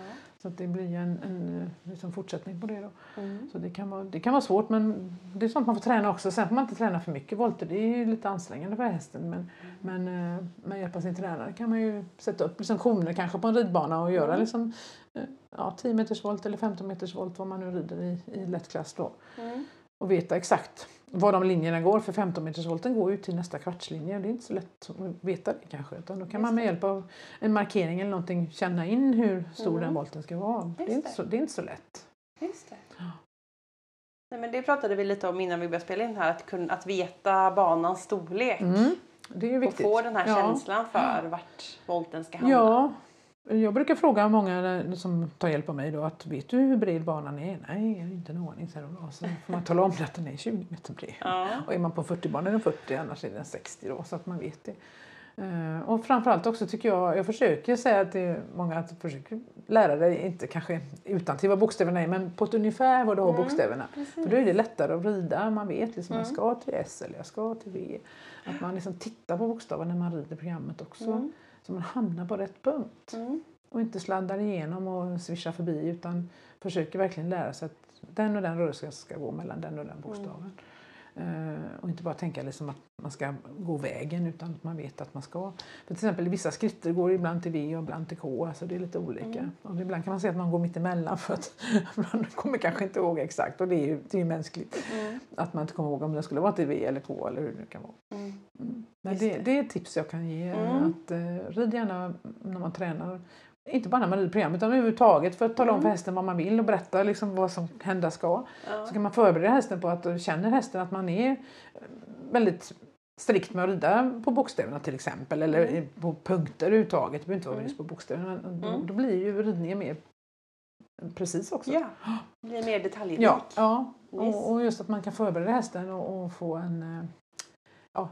Så det blir ju en, en eh, liksom fortsättning på det då. Mm. Så det kan, vara, det kan vara svårt men det är sånt man får träna också. Sen får man inte träna för mycket volter. Det är lite ansträngande för hästen. Men, men eh, med hjälp av sin tränare kan man ju sätta upp liksom koner kanske på en ridbana och göra Mm. liksom, eh, ja, 10 meters volt eller 15 meters volt vad man nu rider i, i lättklass då. Mm. Och veta exakt var de linjerna går. För 15 meters volten går ju till nästa kvartslinje. Det är inte så lätt att veta det kanske. Utan då kan Just man med hjälp av en markering eller någonting känna in hur stor Mm. den volten ska vara. Det är, det. så, det är inte så lätt. Just det. Nej, men det pratade vi lite om innan vi började spela in här, att, kunna, att veta banans storlek. Mm. Det är ju Och viktigt. få den här Ja. känslan för vart volten ska hamna. Ja, Jag brukar fråga många som tar hjälp av mig då att vet du hur bred banan är? Nej, jag har inte en aning. Så får man tala om att den är 20 meter bred. Ja. Och är man på 40-banan är den 40, annars är den 60 då, så att man vet det. Eh, Och framförallt också tycker jag, jag försöker säga till många att försöker lära dig, inte kanske utan till vad bokstäverna är, men på ett ungefär vad du har bokstäverna. För då är det lättare att rida, man vet liksom jag ska till S eller jag ska till V. Att man liksom tittar på bokstäverna när man rider programmet också. Så man hamnar på rätt punkt. Mm. Och inte sladdar igenom och svischar förbi utan försöker verkligen lära sig att den och den rörelsen ska gå mellan den och den bokstaven. Eh, och inte bara tänka liksom att man ska gå vägen utan att man vet att man ska. För till exempel vissa skritter går ibland till V och ibland till K, alltså det är lite olika. Och ibland kan man säga att man går mitt emellan [laughs] för att man kommer kanske inte ihåg exakt och det är ju, det är ju mänskligt. Att man inte kommer ihåg om det skulle vara till V eller K eller hur det kan vara. Mm. Men Just det, det. det är ett tips jag kan ge. Mm. Att eh, rid gärna när man tränar. Inte bara när man rider program utan överhuvudtaget för att tala om för hästen vad man vill och berätta liksom vad som hända ska. Ja. Så kan man förbereda hästen på att känner hästen att man är eh, väldigt strikt med att rida på bokstäverna till exempel eller Mm. på punkter överhuvudtaget. Det behöver inte vara Mm. just på bokstäverna. Men då, Mm. då blir ju ridningen mer precis också. Ja, [gasps] blir mer detaljrik. Ja, ja. Yes. Och, och just att man kan förbereda hästen och, och få en, eh, ja,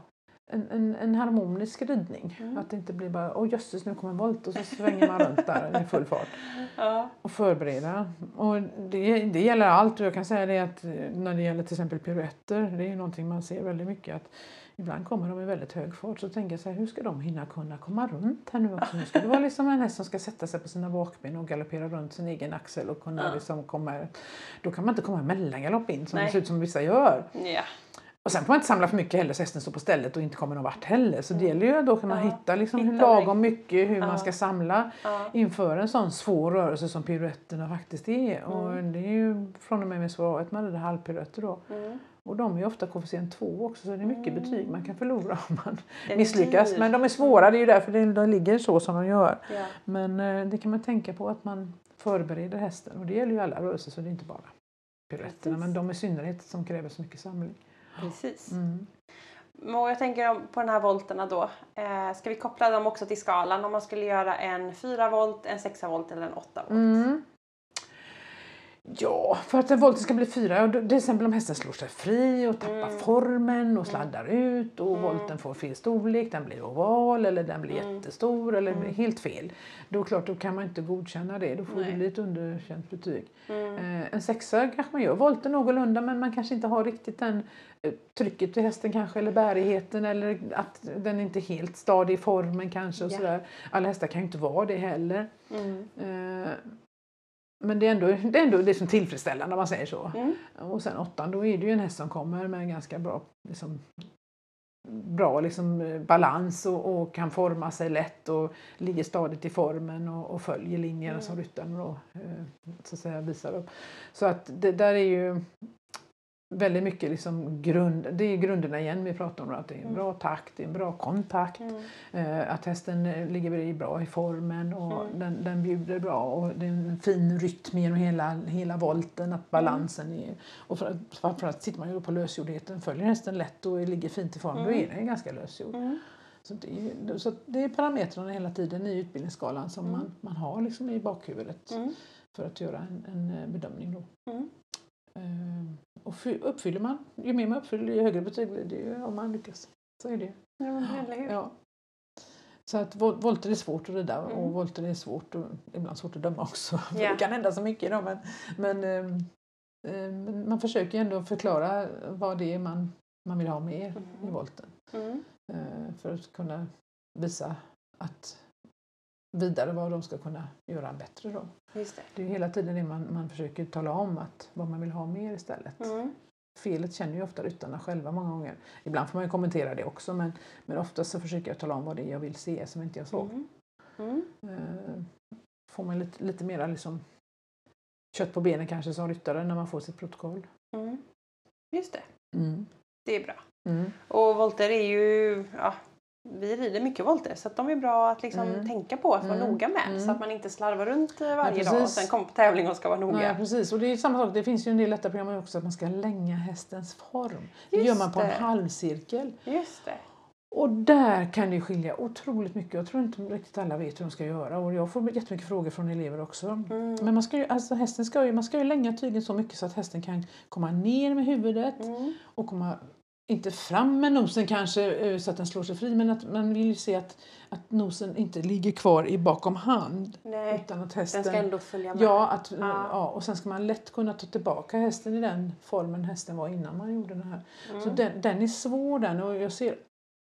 en, en, en harmonisk ridning. Mm. Att det inte blir bara åh jösses nu kommer en volt och så svänger man runt där i full fart. [laughs] Ja. Och förbereda. Och det, det gäller allt. Och jag kan säga det att eh, när det gäller till exempel piruetter, det är ju någonting man ser väldigt mycket att Ibland kommer de i väldigt hög fart så tänker jag så här, hur ska de hinna kunna komma runt här nu också? Nu ska det vara liksom en häst som ska sätta sig på sina bakben och galoppera runt sin egen axel och kunna Ja. liksom komma... Då kan man inte komma mellangalopp in som Nej. det ser ut som vissa gör. Ja. Och sen får man inte samla för mycket heller så hästen står på stället och inte kommer någon vart heller. Så det gäller ju då kan man Mm. Ja. hitta liksom hur Hitta lagom mycket hur Ja. man ska samla Ja. inför en sån svår rörelse som piruetterna faktiskt är. Och Mm. det är ju från och med med svår A1 man rider halvpiruetter då. Mm. Och de är ofta koefficient 2 också så det är mycket betyg man kan förlora om man misslyckas. dyr. Men de är svåra, det är ju därför de ligger så som de gör. Ja. Men eh, det kan man tänka på att man förbereder hästen och det gäller ju alla rörelser så det är inte bara piruetterna men de i synnerhet som kräver så mycket samling. Precis. Mm. Och jag tänker på de här volterna då. Eh, ska vi koppla dem också till skalan om man skulle göra en 4 volt, en 6 volt eller en 8 volt? Mm. Ja, för att en volten ska bli fyra, till exempel om hästen slår sig fri och tappar Mm. formen och sladdar ut och Mm. volten får fel storlek, den blir oval eller den blir Mm. jättestor eller Mm. helt fel. Då klart, då kan man inte godkänna det, då får Nej. det bli ett underkänt betyg. Mm. Eh, en sexa kanske man gör volten någorlunda men man kanske inte har riktigt den eh, trycket till hästen kanske eller bärigheten eller att den inte är helt stadig i formen kanske och Ja. sådär. Alla hästar kan ju inte vara det heller. Mm. Eh, Men det är ändå det, är ändå det som tillfredsställande om man säger så. Mm. Och sen åttan, då är det ju en häst som kommer med ganska bra, liksom, bra liksom, eh, balans och, och kan forma sig lätt och ligger stadigt i formen och, och följer linjerna Mm. som ryttaren då, eh, så att säga, visar upp. Så att det där är ju väldigt mycket liksom grund, det är grunderna igen vi pratar om. Att det är en Mm. bra takt, det är en bra kontakt. Mm. Eh, att hästen eh, ligger i bra i formen och Mm. den, den bjuder bra och det är en fin rytm genom hela, hela volten, att balansen är... Och för, att- framförallt tittar man ju på lösgjordheten, följer hästen lätt och ligger fint i form, då Mm. är den ganska lösgjord. Mm. Så det, är, så det är parametrarna hela tiden i utbildningsskalan som Mm. man, man har liksom i bakhuvudet Mm. för att göra en, en eh, bedömning. Då. Eh, och fy- uppfyller man, ju mer man uppfyller ju högre betyg blir det ju om man lyckas. Så är det. Ja? Ja. Så att vol- volter är svårt att rida Mm. och volter är svårt och ibland svårt att döma också. Ja. Det kan hända så mycket då, men, men, men man försöker ändå förklara vad det är man, man vill ha med i Mm. volten. Mm. eh, För att kunna visa att vidare vad de ska kunna göra bättre då. Just det. Det är hela tiden det man, man försöker tala om att vad man vill ha mer istället. Mm. Felet känner ju ofta ryttarna själva många gånger. Ibland får man ju kommentera det också men, men oftast så försöker jag tala om vad det är jag vill se som inte jag såg. Mm. Mm. Eh, får man lite, lite mera liksom kött på benen kanske som ryttare när man får sitt protokoll. Mm. Just det. Mm. Det är bra. Mm. Och volter är ju, ja, vi rider mycket volter så att de är bra att liksom Mm. tänka på att vara Mm. noga med Mm. så att man inte slarvar runt eh, varje dag och sen kommer på tävling och ska vara noga. Nej, precis. Och det är samma sak. Det finns ju en del lätta program också att man ska länga hästens form. Det Just gör man på en det. halvcirkel. Just det. Och där kan det skilja otroligt mycket. Jag tror inte riktigt alla vet hur de ska göra. Och jag får jättemycket frågor från elever också. Mm. Men man ska ju, alltså hästen ska ju, man ska ju länga tygen så mycket så att hästen kan komma ner med huvudet Mm. och komma, inte fram med nosen kanske eh, så att den slår sig fri, men att man vill ju se att, att nosen inte ligger kvar i bakom hand. Nej, Utan att den hästen... ska ändå följa med. Ja, att, Ja. ja, och sen ska man lätt kunna ta tillbaka hästen i den formen hästen var innan man gjorde det här. Så Mm. den, den är svår den och jag ser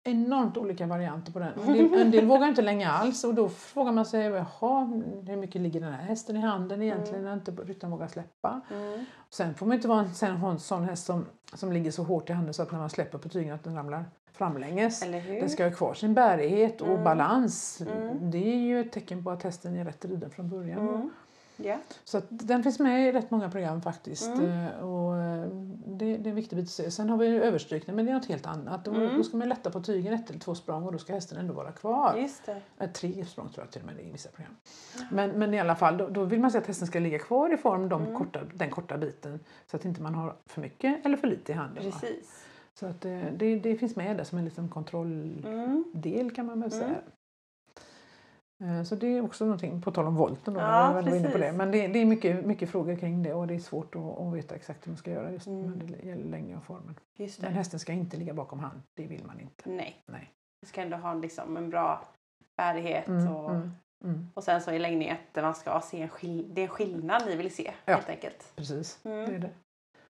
enormt olika varianter på den. En del, en del [laughs] vågar inte länge alls och då frågar man sig jaha, hur mycket ligger den här hästen i handen egentligen när inte ryttaren vågar släppa. Mm. Sen får man inte vara en, sen en sån häst som, som ligger så hårt i handen så att när man släpper på tygen att den ramlar framlänges. Den ska ha kvar sin bärighet och Mm. balans. Mm. Det är ju ett tecken på att hästen är rätt riden från början. Mm. Ja. Så den finns med i rätt många program faktiskt. Mm. Eh, Och eh, det, det är en viktig bit att se. Sen har vi överstrykning men det är något helt annat. Då, Mm. då ska man lätta på tygen ett eller två språng och då ska hästen ändå vara kvar. Just det. Eh, Tre språng tror jag till och med i vissa program. Men, men i alla fall, då, då vill man se att hästen ska ligga kvar i form de Mm. korta, den korta biten. Så att inte man har för mycket eller för lite i handen. va? Precis. Så att det, det finns med där som en liten kontrolldel Mm. kan man väl Mm. säga. Eh, Så det är också någonting, på tal om volten då, Ja, var inne på det. Men det, det är mycket, mycket frågor kring det och det är svårt att, att veta exakt hur man ska göra just Mm. när det gäller längden och formen. Men det. hästen ska inte ligga bakom hand, det vill man inte. Nej. Nej. Vi ska ändå ha liksom en bra bärighet Mm, och, mm, mm. och sen så i längning att man ska se en, skill- det är en skillnad ni vill se Ja. helt enkelt. Precis, Mm. det är det.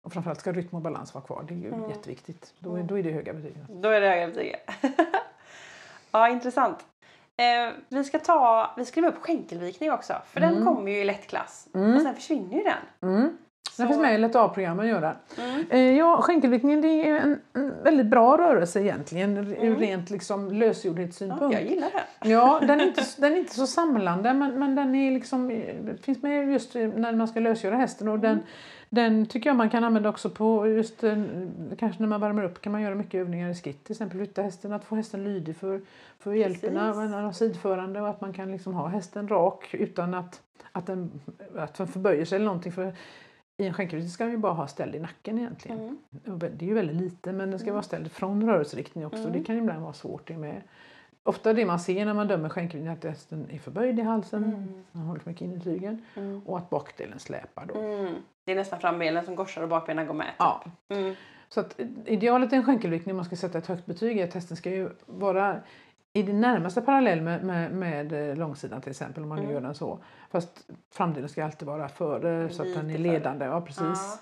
Och framförallt ska rytm och balans vara kvar, det är ju Mm. jätteviktigt. Då är, Mm. då är det höga betyg. Då är det höga betyg. [laughs] ja, intressant. Eh, vi ska ta, vi skriver upp skänkelvikning också för den Mm. kommer ju i lättklass Mm. och sen försvinner ju den. Mm. Den finns med i lätt A-programmen gör den. Mm. Eh, Ja, skänkelviktningen det är en, en väldigt bra rörelse egentligen ur Mm. rent liksom Ja, lösgjordhetssynpunkt. jag gillar den. Ja, den är inte, [laughs] den är inte så samlande men, men den är liksom, eh, finns med just när man ska lösgöra hästen och den, den tycker jag man kan använda också på just eh, kanske när man värmer upp kan man göra mycket övningar i skritt till exempel flytta hästen, att få hästen lydig för, för hjälperna, sidförande och att man kan liksom ha hästen rak utan att, att, den, att den förböjer sig eller någonting för i en skänkelviktning ska man ju bara ha ställd i nacken egentligen. Mm. Det är ju väldigt lite men den ska Mm. vara ställd från rörelseriktning också. Mm. Det kan ibland vara svårt det med. Ofta det man ser när man dömer skänkelviktning är att hästen är förböjd i halsen, Mm. man håller för mycket in i tygen Mm. och att bakdelen släpar då. Mm. Det är nästan frambenen som korsar och bakbenen går med. typ. Ja. Mm. Så att idealet i en skänkelviktning om man ska sätta ett högt betyg är att hästen ska ju vara i det närmaste parallell med, med, med eh, långsidan till exempel om man nu Mm. gör den så. Fast framdelen ska alltid vara före så att den är ledande. Ja, precis.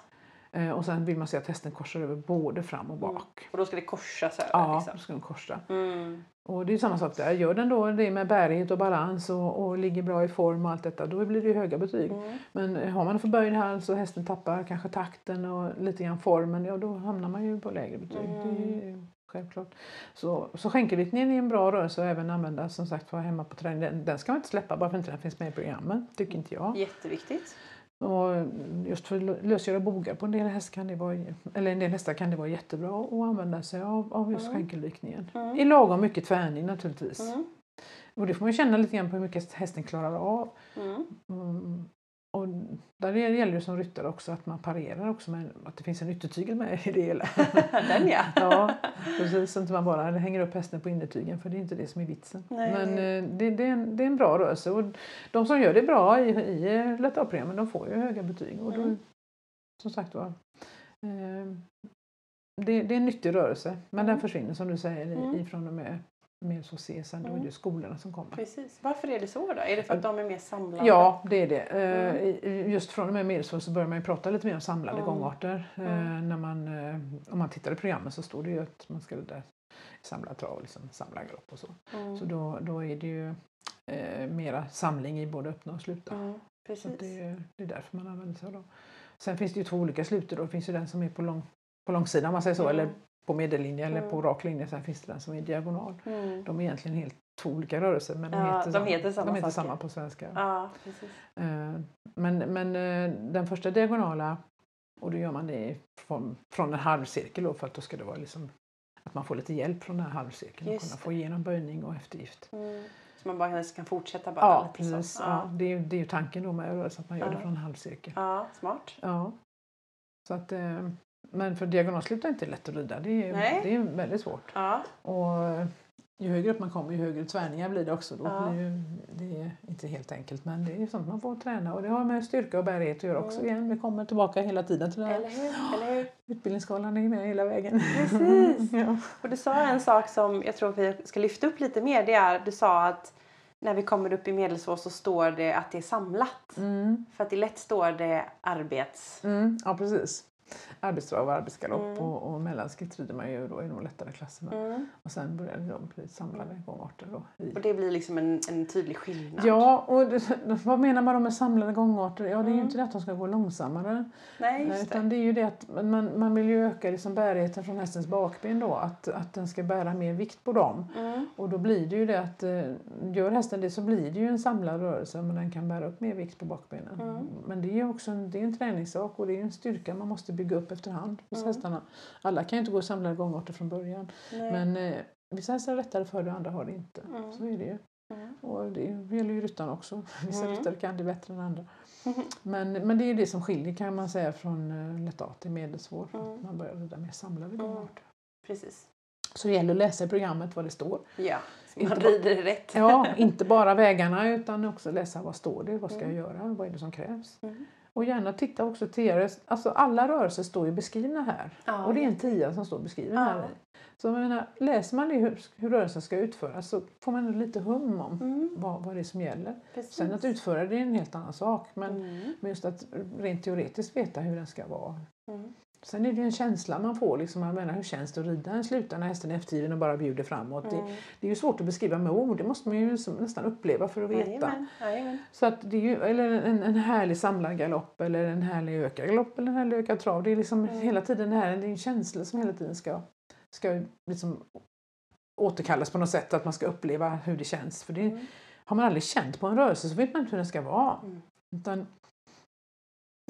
Eh, och sen vill man se att hästen korsar över både fram och bak. Mm. Och då ska det korsas över. Ja, liksom. då ska den korsa. Mm. Och det är samma sak där. Gör den då det med bärighet och balans och, och ligger bra i form och allt detta, då blir det höga betyg. Mm. Men har man en förböjd hals och hästen tappar kanske takten och lite grann formen, ja då hamnar man ju på lägre betyg. Mm. Självklart. Så, så skänkelviktningen är en bra rörelse att även använda som sagt för hemma på träning. Den, den ska man inte släppa bara för att inte den finns med i programmen, tycker inte jag. Jätteviktigt. Och just för lösgöra bogar på en del, häst kan det vara, eller en del hästar kan det vara jättebra att använda sig av, av just Mm. skänkelvikningen. Mm. I lagom mycket tvärning naturligtvis. Mm. Och det får man ju känna lite grann på hur mycket hästen klarar av. Mm. Mm. Och där gäller det som ryttare också att man parerar också med att det finns en yttertygel med i det hela. [laughs] Den ja. [laughs] ja, precis. Så inte man bara hänger upp hästen på innertygen för det är inte det som är vitsen. Nej. Men eh, det, det, är en, det är en bra rörelse och de som gör det bra i, i lätt A-programmen de får ju höga betyg. Och då, Mm. som sagt var, eh, det, det är en nyttig rörelse men Mm. den försvinner som du säger Mm. ifrån och med med så C sen då är Mm. det skolorna som kommer. Precis. Varför är det så då? Är det för att de är mer samlande? Ja, det är det. Eh, Mm. Just från och med medelsvår så börjar man ju prata lite mer om samlade Mm. gångarter. Eh, Mm. När man, eh, om man tittar i programmet så står det ju att man ska där samla trav och liksom samla galopp och så. Mm. Så då, då är det ju eh, mera samling i både öppna och slutna. Mm. Så Precis. att det, är- det är därför man använder sig av dem. Sen finns det ju två olika slutor. Då. Det finns ju den som är på, lång, på långsidan om man säger så, Mm. eller på medellinje eller på Mm. rak linje. Sen finns det den som är diagonal. Mm. De är egentligen helt två olika rörelser men de, Ja, heter, de samma, heter samma de heter samma på svenska. Ja. Eh, Men, men eh, den första diagonala, och då gör man det från, från en halvcirkel då, för att då ska det vara liksom att man får lite hjälp från den här halvcirkeln och Just kunna det. få igenom böjning och eftergift. Mm. Så man bara kan fortsätta bara Ja, precis. så. Ja. det, är, det är ju tanken då med rörelsen, att man gör det Ja. från en halvcirkel. ja, smart. Ja. Så att, eh, men för diagonalslut är inte lätt att rida, det är, Nej. det är väldigt svårt. Ja. Och ju högre upp man kommer ju högre tvärningar blir det också. Då Ja. blir ju, det är inte helt enkelt men det är sånt man får träna och det har med styrka och bärighet att göra också Mm. igen. Vi kommer tillbaka hela tiden till det här. Eller hur? Eller hur? Utbildningsskalan är med hela vägen. Precis. [laughs] ja. Och du sa en sak som jag tror vi ska lyfta upp lite mer. Det är du sa att när vi kommer upp i medelsvår så står det att det är samlat. Mm. För att i lätt står det arbets... Mm. ja precis. Arbetstrav och arbetsgalopp Mm. och, och mellanskritt rider man ju då i de lättare klasserna. Mm. Och sen börjar de bli samlade gångarter. Då i. Och det blir liksom en, en tydlig skillnad. Ja, och det, [laughs] vad menar man då med samlade gångarter? Ja, det är ju Mm. inte det att de ska gå långsammare. Nej, just utan det. det är ju det att man, man vill ju öka liksom bärigheten från hästens bakben då. Att, att den ska bära mer vikt på dem. Mm. Och då blir det ju det att eh, gör hästen det så blir det ju en samlad rörelse men den kan bära upp mer vikt på bakbenen. Mm. Men det är ju också en, det är en träningssak och det är en styrka man måste bygga upp efterhand hos Mm. hästarna. Alla kan ju inte gå samlade gångarter från början. Nej. Men eh, vissa hästar är lättare för det, andra har det inte. Mm. Så är det ju. Mm. Och det gäller ju ryttarna också. Vissa Mm. ryttare kan det bättre än andra. Mhm. Men, men det är ju det som skiljer kan man säga från uh, lätt A till medelsvår. Mm. Man börjar rida mer samlade Mm. gångarter. Precis. Så det gäller att läsa i programmet vad det står. Ja, så man Inte bara- rider rätt. Ja, [laughs] inte bara vägarna utan också läsa vad står det, vad ska Mm. jag göra, vad är det som krävs. Och gärna titta också till alltså alla rörelser står ju beskrivna här. Ja, och det är en tia som står beskriven Ja. här. Så jag menar, läser man det hur, hur rörelsen ska utföras så får man lite hum om Mm, vad, vad det är som gäller. precis. Sen att utföra det är en helt annan sak. Men, Mm, men just att rent teoretiskt veta hur den ska vara. mm. Sen är det ju en känsla man får. Liksom, jag menar, hur känns det att rida en sluta när hästen är eftergiven och bara bjuder framåt? Det, Mm. det är ju svårt att beskriva med ord. Det måste man ju nästan uppleva för att veta. Jajamän, jajamän. Så att det är ju, eller en, en härlig samlad galopp eller en härlig ökad galopp eller en härlig ökad trav. Det är liksom Mm. hela tiden det här, det är en känsla som hela tiden ska, ska liksom återkallas på något sätt. Att man ska uppleva hur det känns. För det, Mm. har man aldrig känt på en rörelse så vet man inte hur den ska vara. Mm. Utan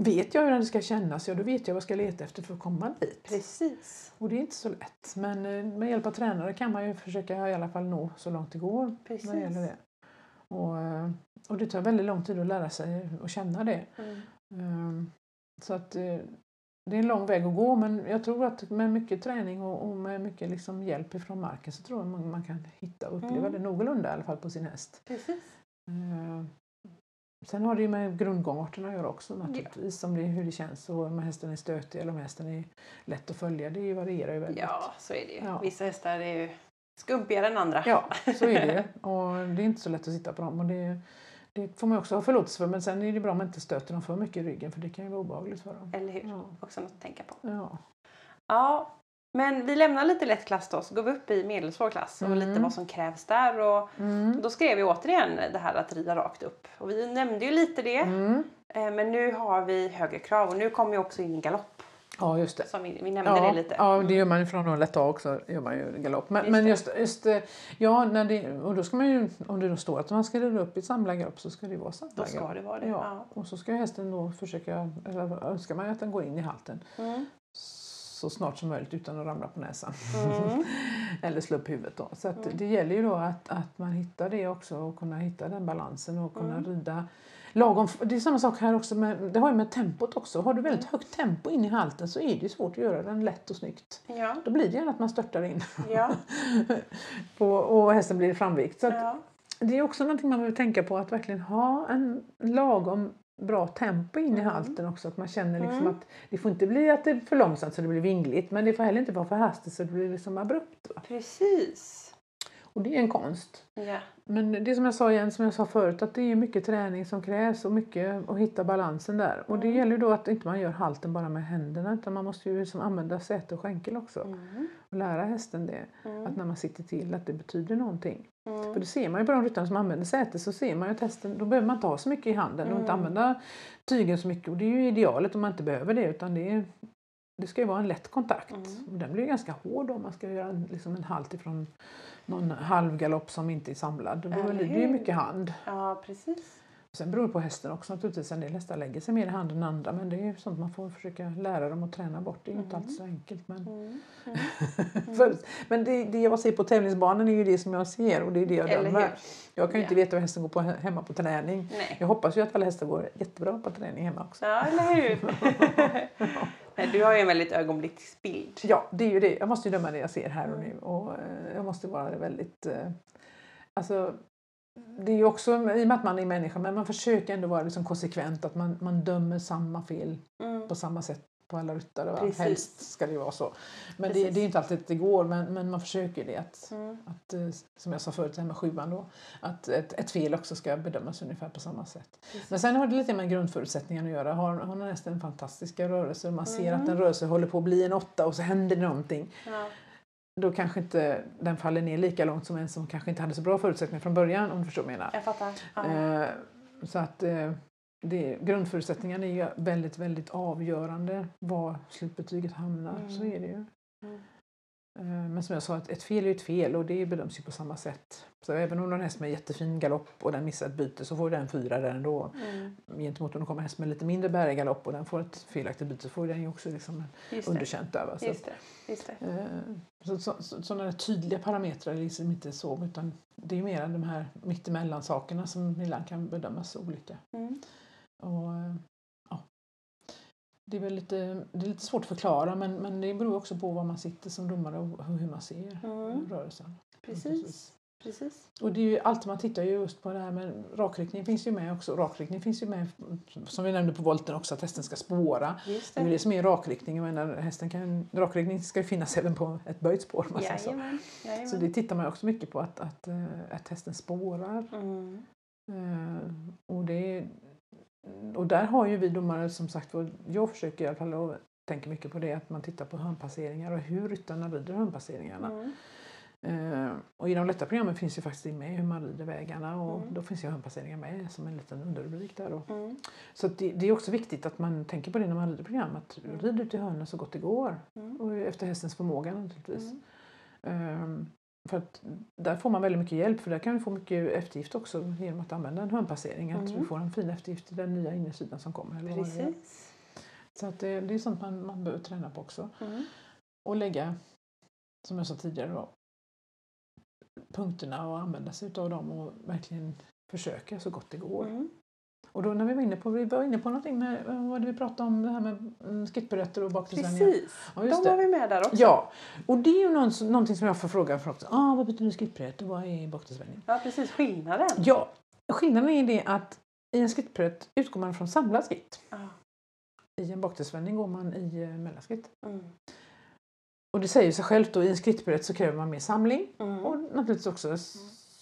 vet jag hur den ska kännas, ja då vet jag vad jag ska leta efter för att komma dit. Precis. Och det är inte så lätt. Men eh, med hjälp av tränare kan man ju försöka i alla fall nå så långt det går Precis. vad gäller det. Och, eh, och det tar väldigt lång tid att lära sig och känna det. Mm. Ehm, Så att eh, det är en lång väg att gå men jag tror att med mycket träning och, och med mycket liksom hjälp ifrån marken så tror jag man, man kan hitta och uppleva Mm. det någorlunda i alla fall på sin häst. Precis. Sen har det ju med grundgångarterna att göra också naturligtvis. Om det, hur det känns och om hästen är stötig eller om hästen är lätt att följa. Det varierar ju väldigt. Ja, så är det ju. Ja. Vissa hästar är ju skumpigare än andra. Ja, så är det. [laughs] Och det är inte så lätt att sitta på dem. Och det, det får man också ha förlåtelse för. Men sen är det bra om man inte stöter dem för mycket i ryggen för det kan ju vara obehagligt för dem. Eller hur? Ja. Också något att tänka på. Ja. Ja, men vi lämnar lite lätt klass då, så går vi upp i medelsvår klass och Mm. lite vad som krävs där. Och Mm. då skrev vi återigen det här att rida rakt upp. Och vi nämnde ju lite det. Mm. Eh, Men nu har vi högre krav och nu kommer ju också in galopp. Ja, just det. Som vi, vi nämnde Ja, det lite. ja, det gör man ju från att lätta också. Gör man ju galopp. Men, Just men just, just eh, ja, när det, och då ska man ju, om det då står att man ska rida upp i samlad galopp så ska det vara samlad Då ska galopp. det vara det. Ja. Ja. Och så ska hästen då försöka, eller önskar man ju att den går in i halten Mm. Så snart som möjligt utan att ramla på näsan. Mm. [laughs] Eller slå upp huvudet. Då. Så Mm. det gäller ju då att, att man hittar det också och kunna hitta den balansen och kunna Mm. rida lagom. Det är samma sak här också, med, det har ju med tempot också. Har du väldigt Mm. högt tempo in i halten så är det svårt att göra den lätt och snyggt. Ja. Då blir det gärna att man störtar in Ja. [laughs] på, och hästen blir framvikt. Så att ja. det är också någonting man behöver tänka på att verkligen ha en lagom bra tempo in i Mm. halten också. Att man känner liksom Mm. att det får inte bli att det är för långsamt så det blir vingligt men det får heller inte vara för hastigt så det blir liksom abrupt. Va? Precis. Och det är en konst. Ja. Men det som jag sa igen, som jag sa förut, att det är mycket träning som krävs och mycket att hitta balansen där. Och det Mm. gäller ju då att inte man gör halten bara med händerna utan man måste ju liksom använda säte och skänkel också. Mm. Och lära hästen det. Mm. Att när man sitter till att det betyder någonting. Mm. För det ser man ju på de ryttare som använder säte så ser man ju att hästen, då behöver man inte ha så mycket i handen och inte Mm. använda tygen så mycket. Och det är ju idealet om man inte behöver det utan det, är, det ska ju vara en lätt kontakt. Och den blir ju ganska hård om man ska göra en, liksom en halt ifrån någon halvgalopp som inte är samlad. Då blir det ju mycket hand. Ja, precis. Sen beror det på hästen också naturligtvis. En del hästar lägger sig mer i hand än andra men det är ju sånt man får försöka lära dem att träna bort. Det är ju inte alltid så enkelt. Men, Mm. [laughs] För, men det, det jag ser på tävlingsbanan är ju det som jag ser och det är det jag dömer. Jag kan ju inte Ja. veta hur hästen går på, hemma på träning. Nej. Jag hoppas ju att alla hästar går jättebra på träning hemma också. Ja, eller hur? [laughs] Nej, du har ju en väldigt ögonblicksbild. Ja, det är ju det. Jag måste ju döma det jag ser här och nu. Och eh, jag måste vara väldigt... eh, Alltså, det är också, i och med att man är människa, men man försöker ändå vara liksom konsekvent. Att man, man dömer samma fel Mm. på samma sätt på alla ryttare. Va? Precis. Helst ska det vara så. Men det, Precis. det är inte alltid det går, men, men man försöker det. Att, Mm. att, eh, som jag sa förut, det här med sjuan då. Att ett, ett fel också ska bedömas ungefär på samma sätt. Men sen har det lite med grundförutsättningarna att göra. Har, har nästan fantastiska rörelser man ser Mm. att en rörelse håller på att bli en åtta och så händer det någonting. Ja. Då kanske inte den faller ner lika långt som en som kanske inte hade så bra förutsättningar från början om du förstår vad jag menar. Jag fattar. Ja. Eh, så att eh, det, grundförutsättningarna är ju väldigt, väldigt avgörande var slutbetyget hamnar. Mm. Så är det ju. Mm. Eh, men som jag sa, ett, fel är ett fel och det bedöms ju på samma sätt. Så även om en häst med jättefin galopp och den missar ett byte så får den fyra där ändå. Mm. Gentemot om det kommer en häst med lite mindre bärig galopp och den får ett felaktigt byte så får den ju också liksom Just underkänt där. Va? Så, Just det. Just det. eh, så, så, så, sådana tydliga parametrar är liksom inte så utan det är mer de här mittemellan sakerna som ibland kan bedömas olika. Mm. Och, eh. Det är väl lite, det är lite svårt att förklara men, men det beror också på var man sitter som domare och hur man ser Mm. rörelsen. Precis. Precis. Och det är ju alltid man tittar ju just på det här med rakriktning finns ju med också. Rakriktning finns ju med som vi nämnde på volten också att hästen ska spåra. Just Det är ju det. det som är rakriktning. Jag menar, hästen kan, rakriktning ska ju finnas även på ett böjt spår. säger så. Jajamän. så Jajamän. det tittar man också mycket på att, att, eh, att hästen spårar. Mm. Eh, och, det, och där har ju vi domare som sagt jag försöker i alla fall och tänker mycket på det att man tittar på hörnpasseringar och hur ryttarna rider hörnpasseringarna. Mm. Eh, och i de lätta programmen finns ju faktiskt med hur man rider vägarna och Mm. då finns ju hörnpasseringar med som en liten underrubrik där. Då. Mm. Så det, det är också viktigt att man tänker på det när man rider program, att Mm. rid ut i hörnen så gott det går. Mm. Och efter hästens förmåga naturligtvis. Mm. För att där får man väldigt mycket hjälp för där kan vi få mycket eftergift också genom att använda en hörnpassering. Att Mm. vi får en fin eftergift i den nya innersidan som kommer. Eller vad det är. Precis. Så att det, det är sånt man, man behöver träna på också. Mm. Och lägga, som jag sa tidigare, då, punkterna och använda sig av dem och verkligen försöka så gott det går. Mm. Och då när vi var inne på, vi var inne på någonting med, vad var det vi pratade om, det här med mm, skittpiruetter och baktidsvändningar. Precis. Ja, De var vi med där också. Ja, och det är ju någon, någonting som jag får fråga också. Ah, vad betyder skittpiruett och vad är baktidsvändning? Ja, precis. Skillnaden. Ja, skillnaden är det att i en skittpiruett utgår man från samlad skritt. Ja. I en baktidsvändning går man i eh, mellanskritt. Mm. Och det säger sig självt då, i en skrittpiruett så kräver man mer samling Mm. och naturligtvis också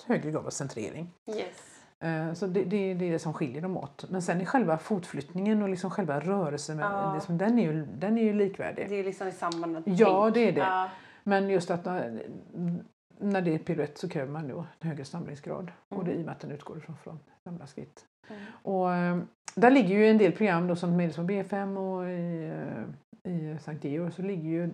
högre grad av centrering. Yes. Eh, Så det, det, det är det som skiljer dem åt. Men sen är själva fotflyttningen och liksom själva rörelsen, med, Ja. det som, den, är ju, den är ju likvärdig. Det är liksom i samband Ja, det är det. Ja. Men just att när, när det är piruett så kräver man då en högre samlingsgrad. Och det är i och Mm. med att den utgår ifrån från gamla skritt. Mm. Och, eh, där ligger ju en del program då som med som B5 och i, eh, i Sankt Georg så ligger ju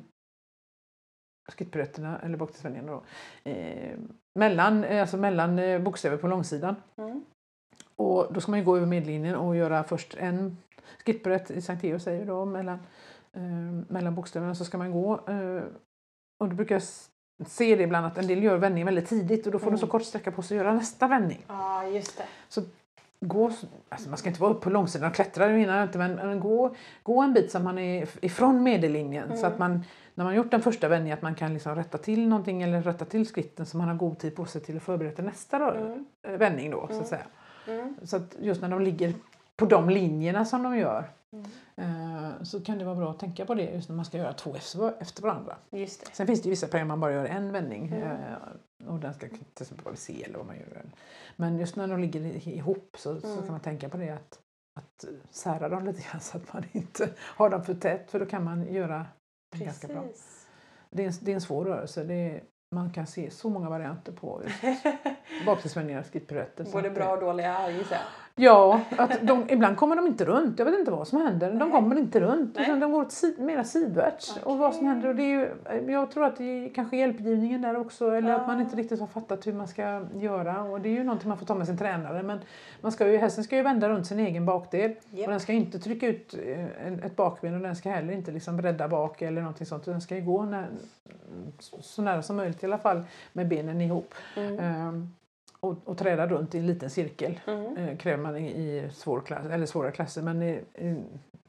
skrittpiruetterna, eller baktidsvändningarna då, eh, mellan, eh, alltså mellan eh, bokstäver på långsidan. Mm. Och då ska man gå över medlinjen och göra först en skrittpiruett i Sankt Georg säger då mellan, eh, mellan bokstäverna så ska man gå. Eh, och då brukar jag se det ibland att en del gör vändningen väldigt tidigt och då får de så Mm. kort sträcka på sig att göra nästa vändning. Ja, just det. Gå, s- alltså man ska inte vara upp på långsidan och klättra, det menar jag inte, men, men gå, gå en bit så man är if- ifrån medellinjen så Mm. att man när man gjort den första vändningen att man kan liksom rätta till någonting eller rätta till skritten så man har god tid på sig till att förbereda nästa rör, Mm. eh, vändning då så Mm. att säga. Mm. Så att just när de ligger på de linjerna som de gör Mm. eh, så kan det vara bra att tänka på det just när man ska göra två efter, efter varandra. Just det. Sen finns det vissa program man bara gör en vändning Mm. eh, och den ska till exempel vara C eller vad man gör. Men just när de ligger ihop så, så Mm. kan man tänka på det att, att sära dem lite grann så att man inte [laughs] har dem för tätt för då kan man göra det ganska bra. Precis. Det är, en, det är en svår rörelse. Det är, man kan se så många varianter på just [laughs] skidpiruetter. så Både bra och dåliga gissar. Ja, att de, ibland kommer de inte runt. Jag vet inte vad som händer. De kommer inte runt. Utan de går åt sid, mera sidvärts. Och vad som händer. Och det är ju, jag tror att det är kanske hjälpgivningen där också. Eller att man Ja. inte riktigt har fattat hur man ska göra. Och det är ju någonting man får ta med sin tränare. Men man ska ju, hästen ska ju vända runt sin egen bakdel. Japp. Och den ska inte trycka ut eh, ett bakben och den ska heller inte liksom bredda bak eller någonting sånt. Den ska ju gå när, så nära som möjligt i alla fall med benen ihop. Mm. Ehm, och, och träda runt i en liten cirkel Mm. eh, kräver man i, i svår klass, eller svåra klasser. Men i, i,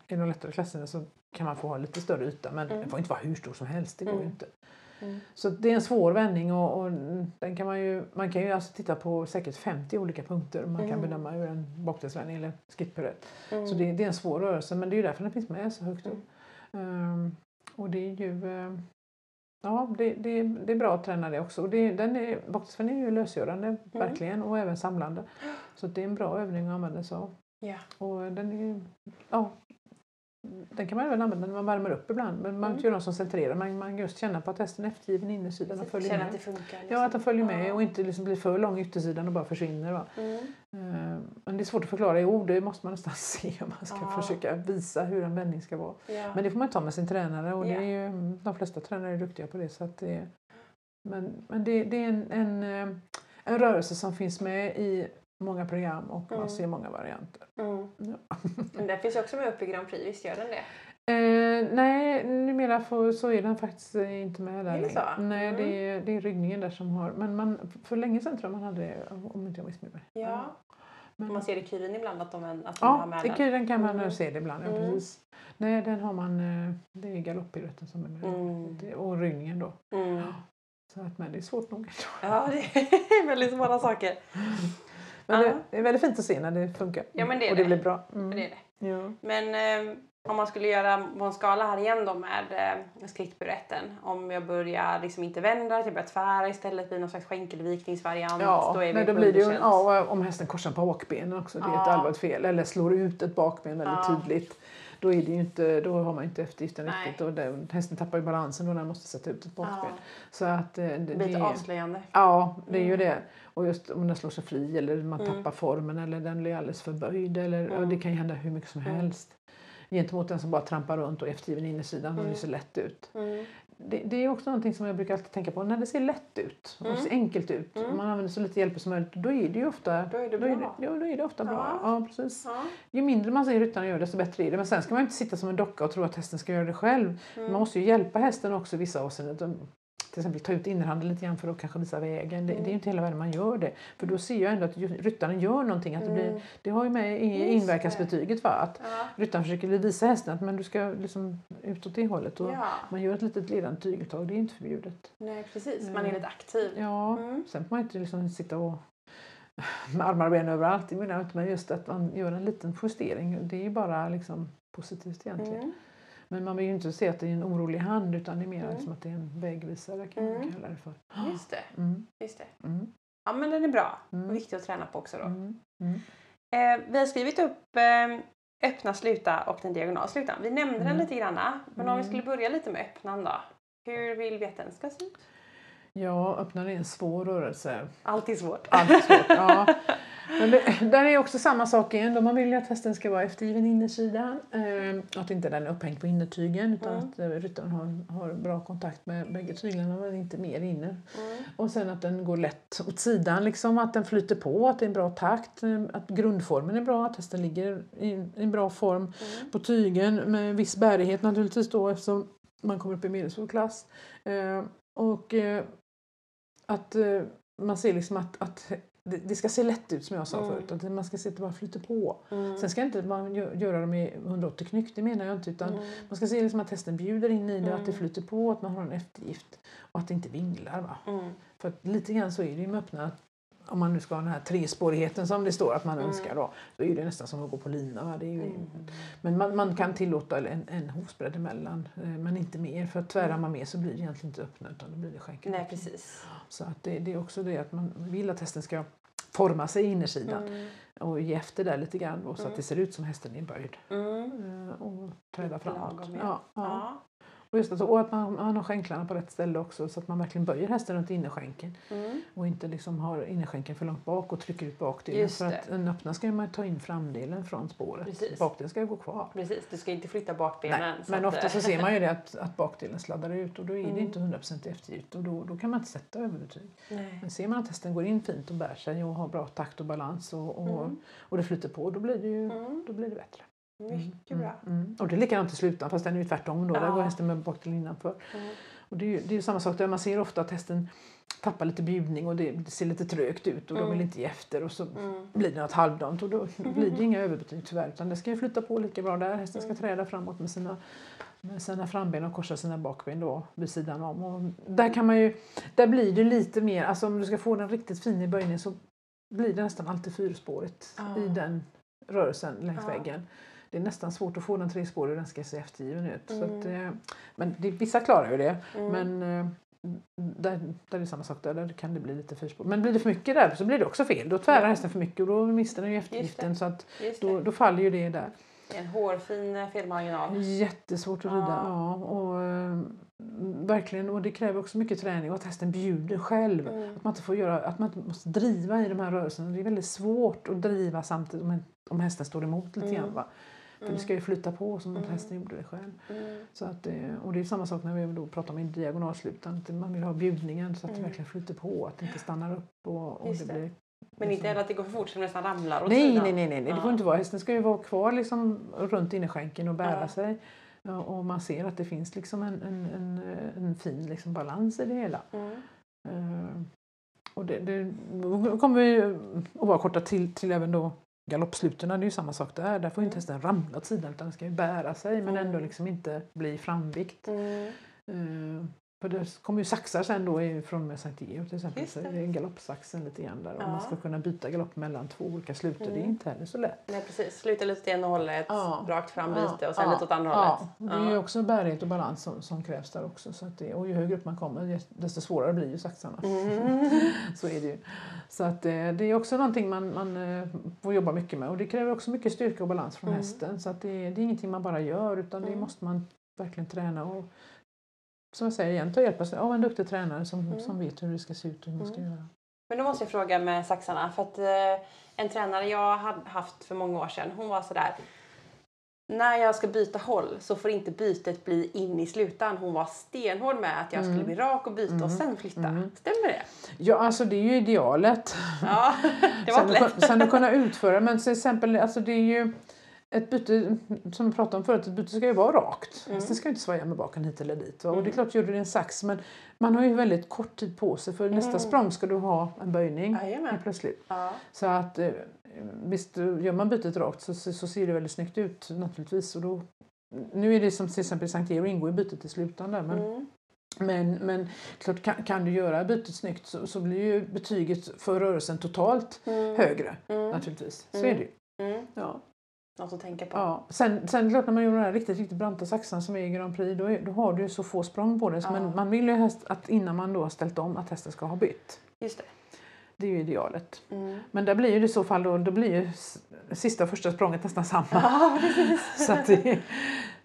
i de lättare klasserna så kan man få ha lite större yta. Men Mm. den får inte vara hur stor som helst. Det går Mm. inte. Mm. Så det är en svår vändning och, och den kan man ju, man kan ju alltså titta på säkert 50 olika punkter. Man kan Mm. bedöma hur en bakdelsvändning eller skittpiruett. Mm. Så det, det är en svår rörelse men det är ju därför den finns med så högt upp. Mm. Ehm, och det är ju ehm, Ja, det, det, det är bra att träna det också. Och det, den är, ju lösgörande, Mm. verkligen, och även samlande. Så det är en bra övning att använda sig av. Ja. Och den är ja, den kan man även använda när man värmer upp ibland. Men man Mm. gör någon som centrerar. Man, man just känner på att hästen är eftergiven innersidan och följer Känna att med. det funkar. Ja, att den följer Ja. med och inte liksom blir för lång yttersidan och bara försvinner. Va? Mm. Eh, Men det är svårt att förklara i ord, det måste man nästan [laughs] se om man ska Ja. försöka visa hur en vändning ska vara. Ja. Men det får man ta med sin tränare och det är ju, de flesta tränare är duktiga på det. Så att det men men det, det är en, en, eh, en rörelse som finns med i många program och Mm. man ser många varianter. Mm. Ja. Men den finns ju också med upp i Grand Prix, visst gör den det? Eh, nej, numera får, så är den faktiskt eh, inte med där Är det så? Nej, Mm. det, är, det är ryggningen där som har... Men man, för länge sedan tror jag man hade det, om inte jag missminner mig. Ja. Men, Man ser i kurin ibland att de, att de har ja, med i den. kuren kan man Mm. se det ibland. Ja, Mm. precis. Nej, den har man... eh, Det är galopppiruetten som är med. Mm. Och ryggningen då. Mm. Så att, men det är svårt nog. Ja, det är [laughs] väldigt svåra saker. [laughs] Men Ja. det, är väldigt fint att se när det funkar. Ja, men det är och det det. blir bra. Mm. Det är det. Ja. Men eh, om man skulle göra på en skala här igen då med eh, skrittpiruetten. Om jag börjar liksom inte vända, att jag börjar tvära istället, blir någon slags skänkelvikningsvariant. Ja, då är vi nej, då blir det ju, ja, om hästen korsar bakbenen också, det är ett Ja. allvarligt fel. Eller slår ut ett bakben väldigt tydligt. Då, är det inte, då har man inte eftergiften Nej. riktigt. Och det, hästen tappar ju balansen då när den måste sätta ut ett bakben. Ja, Så att, eh, det, det blir lite det, avslöjande. Ja, det är ju Mm. det. Och just om den slår sig fri eller man Mm. tappar formen eller den blir alldeles för böjd. Eller, Mm. det kan ju hända hur mycket som Mm. helst. Gentemot den som bara trampar runt och eftergiven innersidan och Mm. det ser lätt ut. Mm. Det, det är också någonting som jag brukar alltid tänka på. När det ser lätt ut och Mm. ser enkelt ut Mm. och man använder så lite hjälp som möjligt. Då är det ju ofta, Då är det då är bra. det, ja, då är det ofta bra. Ja. Precis. Ja. Ju mindre man ser ryttaren göra desto bättre är det. Men sen ska man inte sitta som en docka och tro att hästen ska göra det själv. Mm. Man måste ju hjälpa hästen också i vissa avseenden. Till exempel ta ut innerhanden lite grann för att kanske visa vägen. Det, Mm. det är ju inte hela världen man gör det. För då ser jag ändå att ryttaren gör någonting. Att det, blir, Mm. det har ju med i inverkansbetyget. Va? Att Ja. ryttaren försöker visa hästen att men du ska liksom utåt det hållet. Och ja, Man gör ett litet ledande tyguttag, det är inte förbjudet. nej precis. Man är lite aktiv. Ja, Mm. sen får man inte liksom sitta och [laughs] med armar och ben överallt, det menar jag inte, men just att man gör en liten justering, det är ju bara liksom positivt egentligen. Mm. Men man vill ju inte se att det är en orolig hand utan det är mer Mm. liksom att det är en vägvisare kan man Mm. kalla det för. Just det. Mm, Just det. mm, Ja, men den är bra. Mm. Och viktig att träna på också då. mm. Eh, vi har skrivit upp eh, öppna, sluta och den diagonala slutan. Vi nämnde den lite grann. Men om vi skulle börja lite med öppnan då. Hur vill vi att den ska se ut? Ja, öppnaren är en svår rörelse. Alltid svårt. Allt svårt, ja. [laughs] Men det, [laughs] där är också samma sak igen. Då man vill ju att hästen ska vara eftergiven innersidan. Eh, att inte den är upphängd på innertygen utan Mm. att eh, ryttaren har, har bra kontakt med bägge tyglarna men inte mer inner. Mm. Och sen att den går lätt åt sidan, liksom, att den flyter på, att det är en bra takt, eh, att grundformen är bra, att hästen ligger i, i en bra form Mm. på tygen med viss bärighet naturligtvis då eftersom man kommer upp i medelsvår klass. Eh, och eh, att eh, man ser liksom att, att det, det ska se lätt ut som jag sa Mm. förut, att man ska se att det bara flyter på. Mm. Sen ska inte man gö- göra dem i 180 knyck, det menar jag inte utan Mm. man ska se liksom att hästen bjuder in i det, att det Mm. flyter på, att man har en eftergift och att det inte vinglar. Va? Mm. För lite grann så är det ju med öppna om man nu ska ha den här trespårigheten som det står att man Mm. önskar då, då är det nästan som att gå på lina. Va? Det är ju, Mm. Men man, man kan tillåta en, en hovsbredd emellan, eh, men inte mer. För att tvärar man mer så blir det egentligen inte öppna utan då blir det skänkel. Nej, precis. Så att det, det är också det att man vill att hästen ska forma sig i innersidan Mm. och ge efter där lite grann då, så Mm. att det ser ut som hästen är böjd. Mm. eh, Och träda framåt. lagom, ja. Ja, ja. Och, just att, och att man, man har skänklarna på rätt ställe också så att man verkligen böjer hästen runt innerskänken Mm. och inte liksom har innerskänken för långt bak och trycker ut bakdelen. För det. att en öppna ska man ta in framdelen från spåret. Precis. Bakdelen ska ju gå kvar. Precis, du ska inte flytta bakbenen. Nej, men att, ofta så eh, ser man ju det [laughs] att, att bakdelen sladdar ut och då är det Mm. inte 100% eftergift och då, då kan man inte sätta överbetyg. Nej. Men ser man att hästen går in fint och bär sig och har bra takt och balans och, och, Mm. och det flyter på, då blir det ju Mm. då blir det bättre. Mycket Mm, bra. Mm, mm. Och det är likadant i slutändan fast den är ju tvärtom då. Där Ja. går hästen med bakdelen innanför. Mm. Och det är ju det är samma sak där man ser ofta att hästen tappar lite bjudning och det, det ser lite trögt ut och de Mm. vill inte ge efter och så Mm. blir det något halvdant och då [laughs] blir det inga överbetyg tyvärr utan det ska ju flytta på lika bra där. Hästen ska Mm. träda framåt med sina, med sina framben och korsa sina bakben då vid sidan om. Och där kan man ju, där blir det lite mer, alltså om du ska få den riktigt fin i böjning så blir det nästan alltid fyrspårigt i den rörelsen längs väggen. Det är nästan svårt att få den trespårig och den ska se eftergiven ut. Så Mm. att, eh, men det, vissa klarar ju det. Mm. Men eh, där, där är det samma sak där, där kan det bli lite fyrspårigt. Men blir det för mycket där så blir det också fel. Då tvärar Ja. hästen för mycket och då mister den ju eftergiften så att då, då faller ju det där. En hårfin eh, felmarginal. Jättesvårt att rida. Ja. Ja. och, verkligen, och det kräver också mycket träning och att hästen bjuder själv. Mm. Att man inte får göra, att man inte måste driva i de här rörelserna. Det är väldigt svårt att driva samtidigt om, om hästen står emot lite Mm. grann. Va? Mm. det ska ju flytta på som om Mm. hästen gjorde det själv. Mm. Så att, eh, och det är samma sak när vi då pratar om diagonalslutan. Man vill ha bjudningen så att Mm. det verkligen flyter på. Att det inte stannar upp. Och, och det det. blir, Men inte heller att det går för fort så nästan ramlar åt nej, sidan. nej, nej, nej, nej. Det får Ja. inte vara. Hästen ska ju vara kvar liksom runt innerskänken och bära Ja. sig. Ja, Och man ser att det finns liksom en, en, en, en fin liksom balans i det hela. Mm. Eh, och det, det kommer vi att vara korta till, till även då galoppsluten. Det är ju samma sak där. Där får inte hästen ramla åt sidan utan den ska ju bära sig men Mm. ändå liksom inte bli framvikt. Mm. För det kommer ju saxar sen då från Sankt Georg till exempel. Så det. är galoppsaxen lite grann där. Ja. man ska kunna byta galopp mellan två olika sluter. Det är Mm. inte heller så lätt. Nej precis, sluta lite åt ena hållet, Ja. rakt fram Ja, byte och sen ja, lite åt andra Ja, hållet. det är ju också bärighet och balans som, som krävs där också. Så att det, och ju högre upp man kommer desto svårare blir ju saxarna. Mm. [laughs] Så är det ju. Så att, eh, det är också någonting man, man eh, får jobba mycket med och det kräver också mycket styrka och balans från Mm. hästen. Så att det, det är ingenting man bara gör utan det Mm. måste man verkligen träna och som jag säger igen, ta hjälp av en duktig tränare som, Mm. som vet hur det ska se ut och hur man ska Mm. göra. Men då måste jag fråga med saxarna. För att eh, en tränare jag hade haft för många år sedan, hon var sådär. När jag ska byta håll så får inte bytet bli in i slutan. Hon var stenhård med att jag skulle Mm. bli rak och byta och Mm. sen flytta. Mm. Stämmer det? Ja, alltså det är ju idealet. Ja, [laughs] det var sen, lätt. kun- sen att kunna utföra, men till exempel, alltså det är ju ett byte, som vi pratade om förut, ett byte ska ju vara rakt. Mm. Sen ska ju inte svaja med baken hit eller dit. Va? Och det är Mm. klart, gör du det en sax, men man har ju väldigt kort tid på sig för nästa Mm. språng ska du ha en böjning Jajamän. plötsligt. Ja. Så att eh, visst, gör man bytet rakt så, så, så ser det väldigt snyggt ut naturligtvis. Och då, nu är det som till exempel Sankt Georg ingår i bytet i slutändan men Mm. men, men klart, kan, kan du göra bytet snyggt så, så blir ju betyget för rörelsen totalt Mm. högre Mm. naturligtvis. Så Mm. är det ju. Mm. Ja. Något att tänka på. Ja. Sen, sen klart när man gör de här riktigt, riktigt branta saxarna som är i Grand Prix då, är, då har du så få språng på det. Så Ja. Men man vill ju helst att innan man då har ställt om att hästen ska ha bytt. Just det. Det är ju idealet. Mm. Men där blir ju det i så fall då, då blir ju sista och första språnget nästan samma. Ja, [laughs] så att det,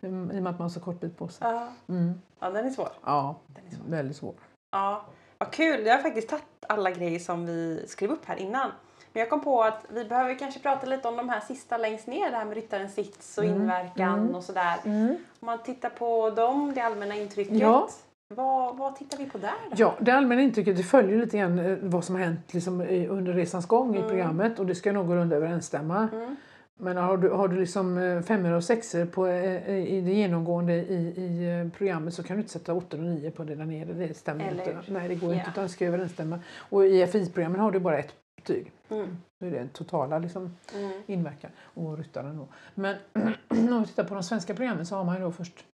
I och med att man har så kort bit på sig. Ja. Mm. ja, den är svår. Ja, Den är svår. väldigt svår. Ja, vad kul. Jag har faktiskt tagit alla grejer som vi skrev upp här innan. Men jag kom på att vi behöver kanske prata lite om de här sista längst ner, det här med ryttarens sits och Mm, inverkan mm. och sådär. Om man tittar på dem, det allmänna intrycket. Ja. Vad, vad tittar vi på där då? Ja, det allmänna intrycket det följer lite grann eh, vad som har hänt liksom, under resans gång i Mm. programmet och det ska någorlunda överensstämma. Mm. Men har du, har du liksom eh, femmor och sexor på, eh, i det genomgående i, i programmet så kan du inte sätta åttor och nio på det där nere. Det stämmer Eller inte. Nej, det går Ja. inte utan det ska överensstämma. Och i FI-programmen har du bara ett betyg. Mm. Då är det en totala liksom, Mm. inverkan och ryttaren då. Men [clears throat] om vi tittar på de svenska programmen så har man ju då först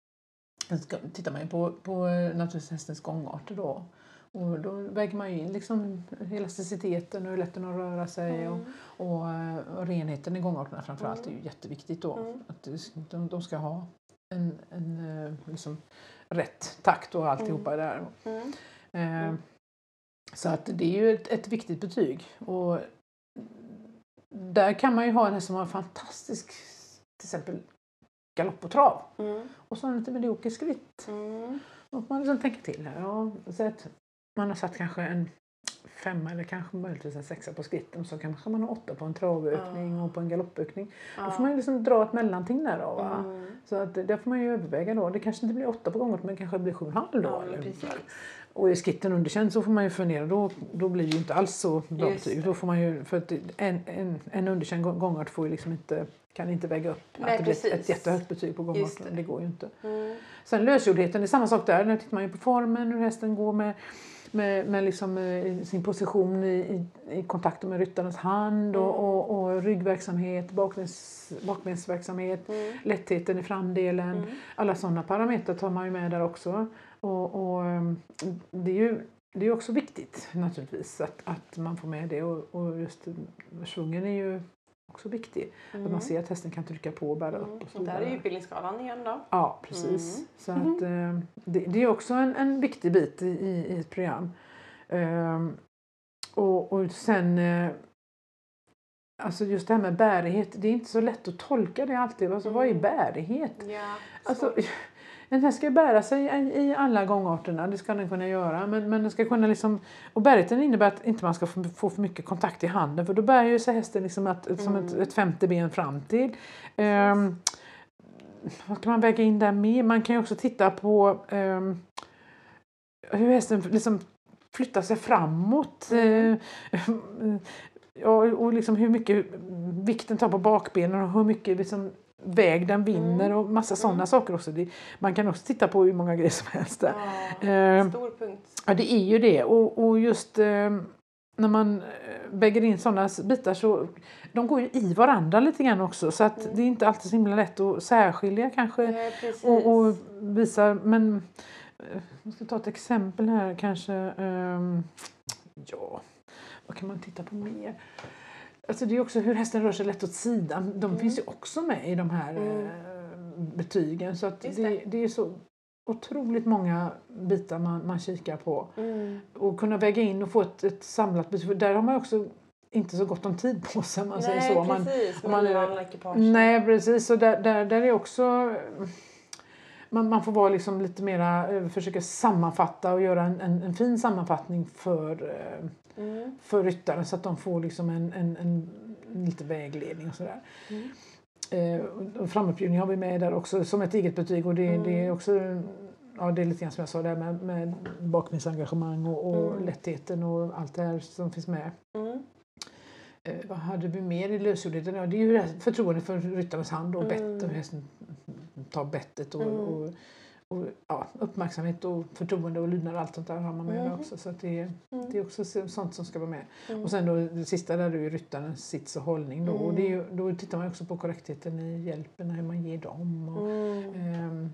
tittar man ju på, på eh, naturligtvis hästens gångarter då. Och då väger man ju in liksom elasticiteten och hur lätt den har att röra sig och, Mm. och, eh, och renheten i gångarterna framförallt är ju jätteviktigt då. Mm. Att de, de ska ha en, en eh, liksom, rätt takt och alltihopa där. Mm. Eh, Mm. Så att det är ju ett, ett viktigt betyg. Och där kan man ju ha en häst som har en fantastisk till exempel galopp och trav. Mm. Och så en lite medioker skritt. Mm. Får man liksom tänka till här. Ja, så att man har satt kanske en femma eller kanske möjligtvis en sexa på skritten så kanske man har åtta på en travökning Ja. och på en galoppökning. Då Ja. får man ju liksom dra ett mellanting där då. Va? Mm. Så att det får man ju överväga då. Det kanske inte blir åtta på gången men kanske blir sju och en halv då. Ja, precis. och är skitten underkänd så får man ju fundera. Då, då blir det ju inte alls så bra betyg. Då får man ju, för att en, en, en underkänd gång- gångart får ju liksom inte, kan inte väga upp Nej, att det blir ett, ett precis. jättehögt betyg på gångarten. det. Det. går ju inte. Mm. Sen lösgjordheten, det är samma sak där. Där tittar man ju på formen, hur hästen går med, med, med liksom, eh, sin position i, i, i kontakten med ryttarens hand och, Mm. och, och ryggverksamhet, bakbens, bakbensverksamhet, Mm. lättheten i framdelen. Mm. Alla sådana parametrar tar man ju med där också. Och, och ehm, det är ju det är också viktigt naturligtvis att, att man får med det och, och just eh, svungen är ju också viktig. Att man ser att hästen kan trycka på och bära upp och så Mm. Där är utbildningsskalan igen då. Ja, precis. Mm. Så att, [laughs] eh, det, det är också en, en viktig bit i, i, ett program. Ehm, och, och sen eh, Alltså just det här med bärighet, det är inte så lätt att tolka det alltid. Alltså, Vad är Mm. bärighet? Ja, Alltså, [laughs] svårt. den ska bära sig i, i alla gångarterna, det ska den kunna göra. Men, men den ska kunna liksom, och bärigheten innebär att inte man ska få, få för mycket kontakt i handen för då bär ju sig hästen liksom att, som ett, Mm. ett femte ben fram till. Ehm, vad kan man väga in där med? Man kan ju också titta på ehm, hur hästen liksom flyttar sig framåt. Mm. Eh, [laughs] ja, och liksom hur mycket vikten tar på bakbenen och hur mycket liksom väg den vinner Mm. och massa sådana Mm. saker också. Det, man kan också titta på hur många grejer som helst där. Ja, Ehm, stor punkt. Ja, det är ju det. Och, och just eh, när man eh, väger in sådana bitar så de går ju i varandra lite grann också. Så att Mm. det är inte alltid så himla lätt att särskilja kanske Nej, och, och visa. Men eh, jag ska ta ett exempel här kanske. ehm, ja, vad kan man titta på mer? Alltså det är också hur hästen rör sig lätt åt sidan. De Mm. finns ju också med i de här Mm. eh, betygen. Så det, det. det är så otroligt många bitar man, man kikar på. Mm. Och kunna väga in och få ett, ett samlat betyg. För där har man också inte så gott om tid på sig om man säger Nej, så. Man, precis. man Man, är- nej precis, och där, där, där är också man, man får vara liksom lite mera, eh, försöka sammanfatta och göra en, en, en fin sammanfattning för, eh, Mm. för ryttaren så att de får liksom en, en, en, en lite vägledning och sådär. Mm. Eh, framuppbjudning har vi med där också som ett eget betyg och det, Mm. det är också Ja, det är lite grann som jag sa där med, med bakbendsengagemang och, och Mm. lättheten och allt det här som finns med. Mm. Eh, vad hade vi mer i lösgjordheten? Ja, det är ju det här förtroende för ryttarens hand och Mm. bett och hur hästen tar bettet och, Mm. och, och ja, uppmärksamhet och förtroende och lydnad och allt sånt där har man med Mhm. också. Så det, är- Mm. det är också så- sånt som ska vara med. Mm. Och sen då det sista där är ju ryttarens sits och hållning då. Och det är ju, då tittar man också på korrektheten i hjälpen, hur man ger dem. Och, Mm.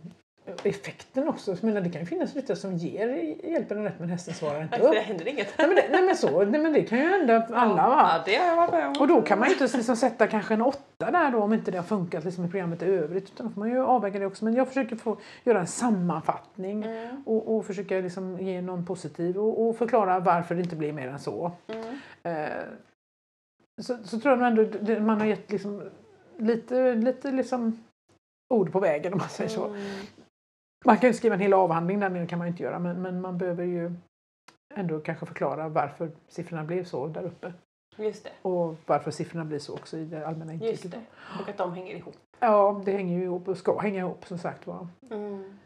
Effekten också. Jag menar, det kan ju finnas ryttare som ger hjälpen rätt men hästen svarar inte upp. det händer inget. Nej men, det, nej men så, nej men det kan ju hända alla va? Ja, det har jag varit med om. Och då kan man ju inte liksom sätta kanske en åtta där då om inte det har funkat liksom i programmet i övrigt. Utan då får man ju avväga det också. Men jag försöker få göra en sammanfattning Mm. och, och försöka liksom ge någon positiv och, och förklara varför det inte blir mer än så. Mm. Eh, så, så tror jag ändå det, man har gett liksom lite, lite liksom ord på vägen om man säger så. Mm. Man kan ju skriva en hel avhandling där nere kan man inte göra men, men man behöver ju ändå kanske förklara varför siffrorna blev så där uppe. Just det. Och varför siffrorna blir så också i det allmänna Just intrycket. det. Och att de hänger ihop. Ja, det hänger ju ihop och ska hänga ihop som sagt var. Mm.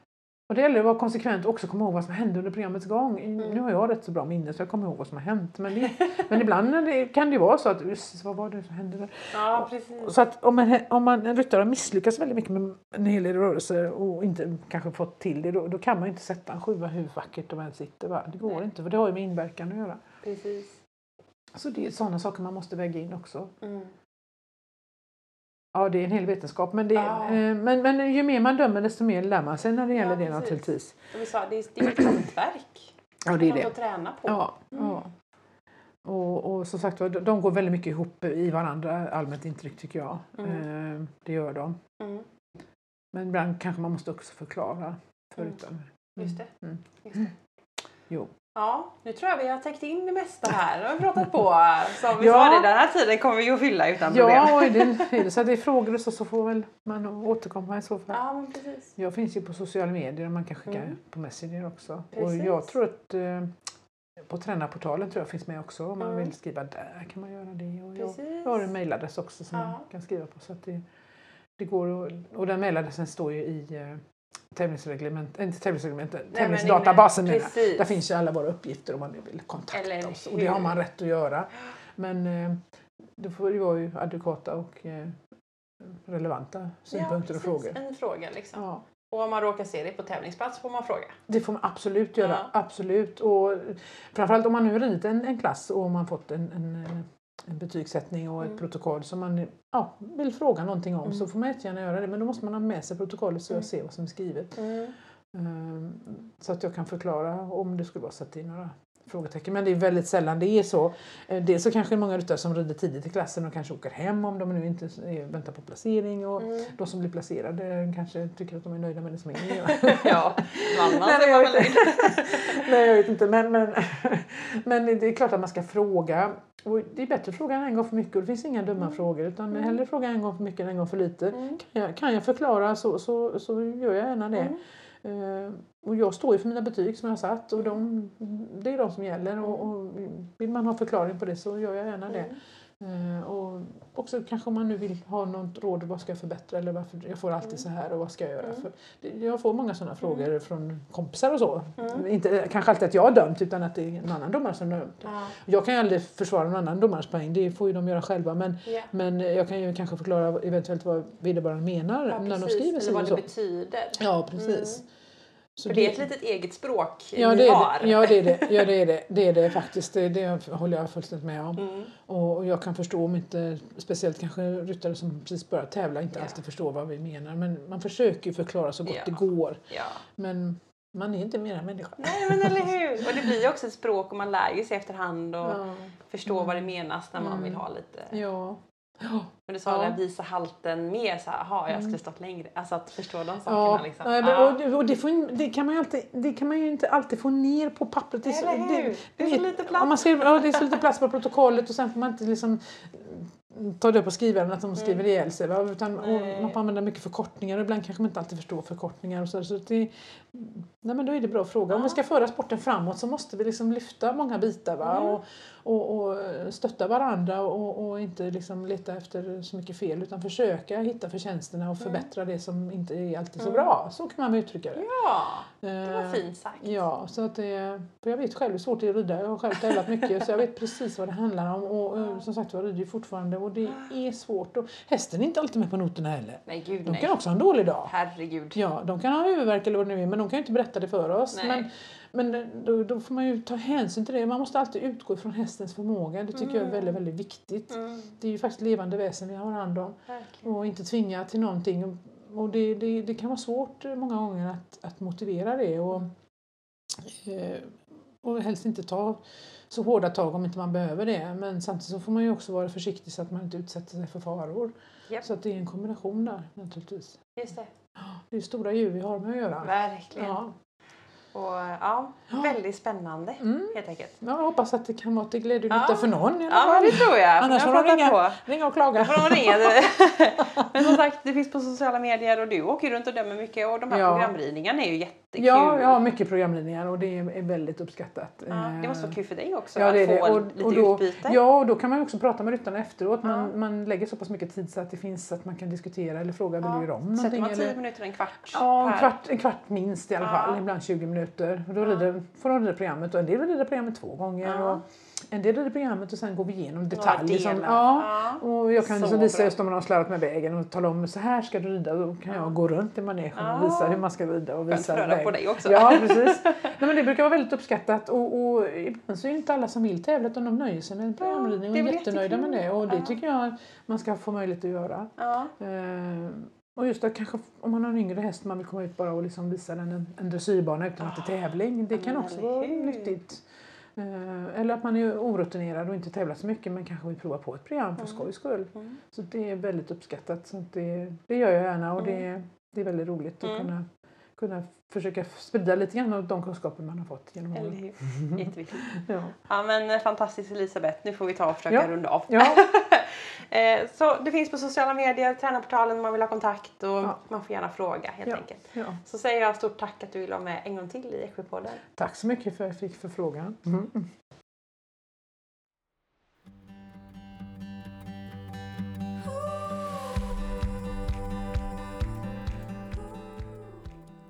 Och det gäller att vara konsekvent och också komma ihåg vad som hände under programmets gång. Mm. Nu har jag rätt så bra minne så jag kommer ihåg vad som har hänt. Men, det, men ibland kan det vara så att vad var det som hände där? Ja, precis. Så att om, man, om man, en ryttare har misslyckats väldigt mycket med en hel del rörelser och inte kanske fått till det, då, då kan man inte sätta en sjua hur vackert de än sitter. Va? Det går Nej. inte, för det har ju med inverkan att göra. Precis. Så det är sådana saker man måste väga in också. Mm. Ja, det är en hel vetenskap. Men, det, Ja. eh, men, men ju mer man dömer desto mer lär man sig när det Ja, gäller det precis. naturligtvis. Som vi sa, det är, det är ett hantverk. Ja, det är det. att träna på. Ja, Mm. ja. Och, och som sagt de- går väldigt mycket ihop i varandra, allmänt intryck tycker jag. Mm. Eh, det gör de. Mm. Men ibland kanske man måste också förklara för Mm. Just det. Mm. Just det. Jo. Ja, nu tror jag vi har täckt in det mesta här. Nu har vi pratat på. [laughs] Så vi Ja. sa den här tiden kommer vi att fylla utan problem. Ja, och det, [laughs] det så det är frågor och så, så får väl man återkomma i så fall. Ja, men precis. Jag finns ju på sociala medier och man kan skicka Mm. på Messenger också. Och Precis. jag tror att eh, på tränarportalen tror jag finns med också. Om man Mm. vill skriva där kan man göra det. Och jag, jag har en mailadress också som Ja. man kan skriva på. Så det, det går och, och den mailadressen står ju i eh, tävlingsreglement, inte tävlingsreglement, tävlingsdatabasen menar. Där finns ju alla våra uppgifter om man vill kontakta oss. Och det har man rätt att göra. Men eh, då får det vara ju adekvata och eh, relevanta synpunkter och precis. frågor. En fråga liksom. Ja. Och om man råkar se det på tävlingsplats får man fråga. Det får man absolut göra. Ja. Absolut. Och framförallt om man nu har ridit en, en klass och man fått en, en, en betygssättning och ett Mm. protokoll som man ja, vill fråga någonting om Mm. så får man jättegärna göra det. Men då måste man ha med sig protokollet så jag Mm. ser vad som är skrivet. Ehm, Så att jag kan förklara om det skulle vara så att det är några frågetecken. Men det är väldigt sällan det är så. Eh, Dels så kanske många ryttare som rider tidigt i klassen och kanske åker hem om de nu inte är, väntar på placering. Och Mm. de som blir placerade kanske tycker att de är nöjda med det som är. [laughs] Ja, annars Nej, är jag vet. [laughs] Nej, jag vet inte. Men, men, [laughs] men det är klart att man ska fråga. Och det är bättre att fråga en gång för mycket och det finns inga dumma frågor. Utan Mm. hellre fråga en gång för mycket än en gång för lite. Mm. Kan jag, kan jag förklara så, så, så gör jag gärna det. Eh, och jag står ju för mina betyg som jag har satt och de, det är de som gäller. Och, och vill man ha förklaring på det så gör jag gärna det. Mm. Mm. Eh, och också kanske om man nu vill ha något råd, vad ska jag förbättra eller varför jag får alltid Mm. så här och vad ska jag göra? Mm. För jag får många sådana frågor från kompisar och så. Mm. Inte kanske alltid att jag har dömt utan att det är en annan domare som har dömt. Ja. Jag kan ju aldrig försvara någon annan domares poäng, det får ju de göra själva. Men, Ja. men jag kan ju kanske förklara eventuellt vad vederbörande menar Ja, när de skriver Eller sig vad och det betyder. Ja, precis. Mm. Så För det är ett litet eget språk Ja, ni det är har. det. Ja, det är det. [laughs] Ja, det är det. Det är det faktiskt. Det, det håller jag fullständigt med om. Mm. Och och jag kan förstå om inte, speciellt kanske ryttare som precis börjar tävla, inte Ja. alltid förstår vad vi menar. Men man försöker förklara så gott Ja. det går. Ja. Men man är inte mer än människa. Nej men eller hur! Och det blir ju också ett språk och man lär ju sig efterhand och Ja. förstår Mm. vad det menas när man Mm. vill ha lite... Ja. Men du sa Ja. det, visa halten mer så här, jaha jag skulle Mm. stått längre. Alltså att förstå de sakerna Ja, liksom. nej, men, Ja. och, det- och det, får, ju- det, kan man ju alltid, det kan man ju inte alltid få ner på pappret. Det är så, Eller hur? Det är så lite plats. Ja, man skriver, ja, det är så lite plats på protokollet och sen får man inte liksom ta det på skrivaren att de skriver ihjäl sig. Utan, Mm. Man får använda mycket förkortningar och ibland kanske man inte alltid förstår förkortningar. Och så, så det, nej, men då är det bra att fråga. Om vi ska föra sporten framåt så måste vi liksom lyfta många bitar va? Mm. Och, och, och stötta varandra och, och inte liksom leta efter så mycket fel utan försöka hitta förtjänsterna och förbättra det som inte är alltid så Mm. bra. Så kan man uttrycka det. Ja, det var Eh, fint sagt. Ja, så att det, för jag vet själv hur svårt det är att rida. Jag har själv tävlat mycket så jag vet precis vad det handlar om. Och eh, som sagt jag rider ju fortfarande och det är svårt. Och hästen är inte alltid med på noterna heller. Nej gud De nej. kan också ha en dålig dag. Herregud. Ja, de kan ha huvudvärk eller vad det nu är men de kan ju inte berätta det för oss. Nej. Men, men då, då får man ju ta hänsyn till det. Man måste alltid utgå från hästens förmåga. Det tycker jag är Mm. väldigt, väldigt viktigt. Mm, Det är ju faktiskt levande väsen vi har hand om verkligen. och inte tvinga till någonting. Och det, det, det kan vara svårt många gånger att, att motivera det och, eh, och helst inte ta så hårda tag om inte man behöver det. Men samtidigt så får man ju också vara försiktig så att man inte utsätter sig för faror. Japp. Så att det är en kombination där naturligtvis. Just det. Det är stora djur vi har med att göra. Verkligen. Ja. Och ja, Ja. väldigt spännande Mm. helt enkelt. Ja, jag hoppas att det kan vara till glädje och nytta för någon Ja, det tror jag. Annars får de ringa. på. Ringa och klaga. får de ringa. [laughs] Men som sagt, det finns på sociala medier och du åker runt och dömer mycket och de här Ja. programridningarna är ju jättekul. Ja, jag har mycket programlinjer och det är väldigt uppskattat. Ja, det måste vara kul för dig också Ja, det att få det. Och, lite och då, utbyte. ja, och då kan man också prata med ryttarna efteråt. Man, Ja. man lägger så pass mycket tid så att det finns att man kan diskutera eller fråga vill du om Sätter man 10 Eller, minuter, en kvart ja, en kvart, en kvart minst i alla Ja. fall. Ibland 20 minuter. Och då Ja. rider, får de rida programmet och en del rider programmet två gånger. Ja. Och en del rider programmet och sen går vi igenom detaljer. Som, ja, Ja. och jag kan liksom visa bra. just om man har slarvat med vägen och tala om så här ska du rida. Då kan jag gå runt i manegen och visa hur man ska rida. Och visa på dig också. Ja, precis. [laughs] Nej, men det brukar vara väldigt uppskattat och, och ibland så är det inte alla som vill tävla utan de nöjer sig med en programridning och det är jättenöjda med det. Och det tycker jag man ska få möjlighet att göra. Ja. Eh, och just att kanske om man har en yngre häst man vill komma ut bara och liksom visa den en, en dressyrbana utan att det är tävling. Det kan också vara nyttigt. Eh, eller att man är orutinerad och inte tävlar så mycket men kanske vill prova på ett program för Mm. skojs skull. Mm. Så det är väldigt uppskattat. Så det, det gör jag gärna och det, det är väldigt roligt att Mm. kunna, kunna försöka sprida lite grann av de kunskaper man har fått genom Eller åren. hur? [laughs] Jätteviktigt. Ja. Ja men eh, fantastiskt Elisabeth, nu får vi ta och försöka Ja. runda av. Ja. [laughs] Eh, Så det finns på sociala medier, tränarportalen om man vill ha kontakt och Ja. man får gärna fråga helt Ja. enkelt. Ja. Så säger jag stort tack att du vill vara med en gång till i Equipodden. Tack så mycket för att jag fick förfrågan. Mm.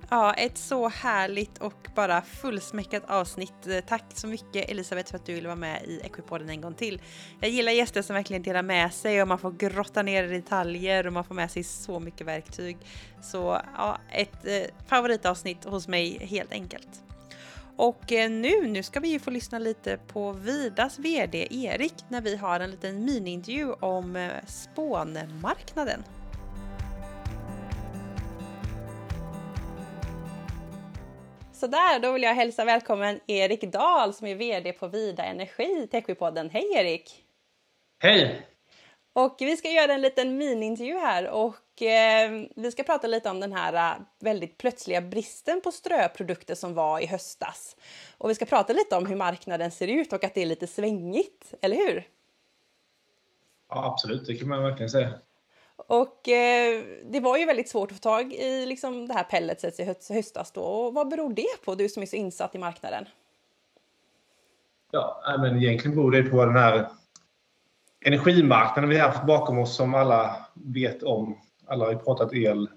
Ja, ett så härligt och bara fullsmäckat avsnitt. Eh, tack så mycket Elisabeth för att du ville vara med i Equipoden en gång till. Jag gillar gäster som verkligen delar med sig och man får grotta ner i detaljer och man får med sig så mycket verktyg. Så ja, ett eh, favoritavsnitt hos mig helt enkelt. Och eh, nu, nu ska vi ju få lyssna lite på Vidas VD Erik när vi har en liten miniintervju om eh, spånmarknaden. Sådär, då vill jag hälsa välkommen Erik Dahl som är VD på Vida Energi, Techwipodden. Hej Erik! Hej! Och vi ska göra en liten miniintervju här och eh, vi ska prata lite om den här eh, väldigt plötsliga bristen på ströprodukter som var i höstas. Och vi ska prata lite om hur marknaden ser ut och att det är lite svängigt, eller hur? Ja, absolut, det kan man verkligen säga. Och eh, det var ju väldigt svårt att få tag i liksom, det här pelletset i höst- höstas då. Och vad beror det på, du som är så insatt i marknaden? Ja, men egentligen beror det på den här energimarknaden vi har haft bakom oss som alla vet om. Alla har ju pratat el.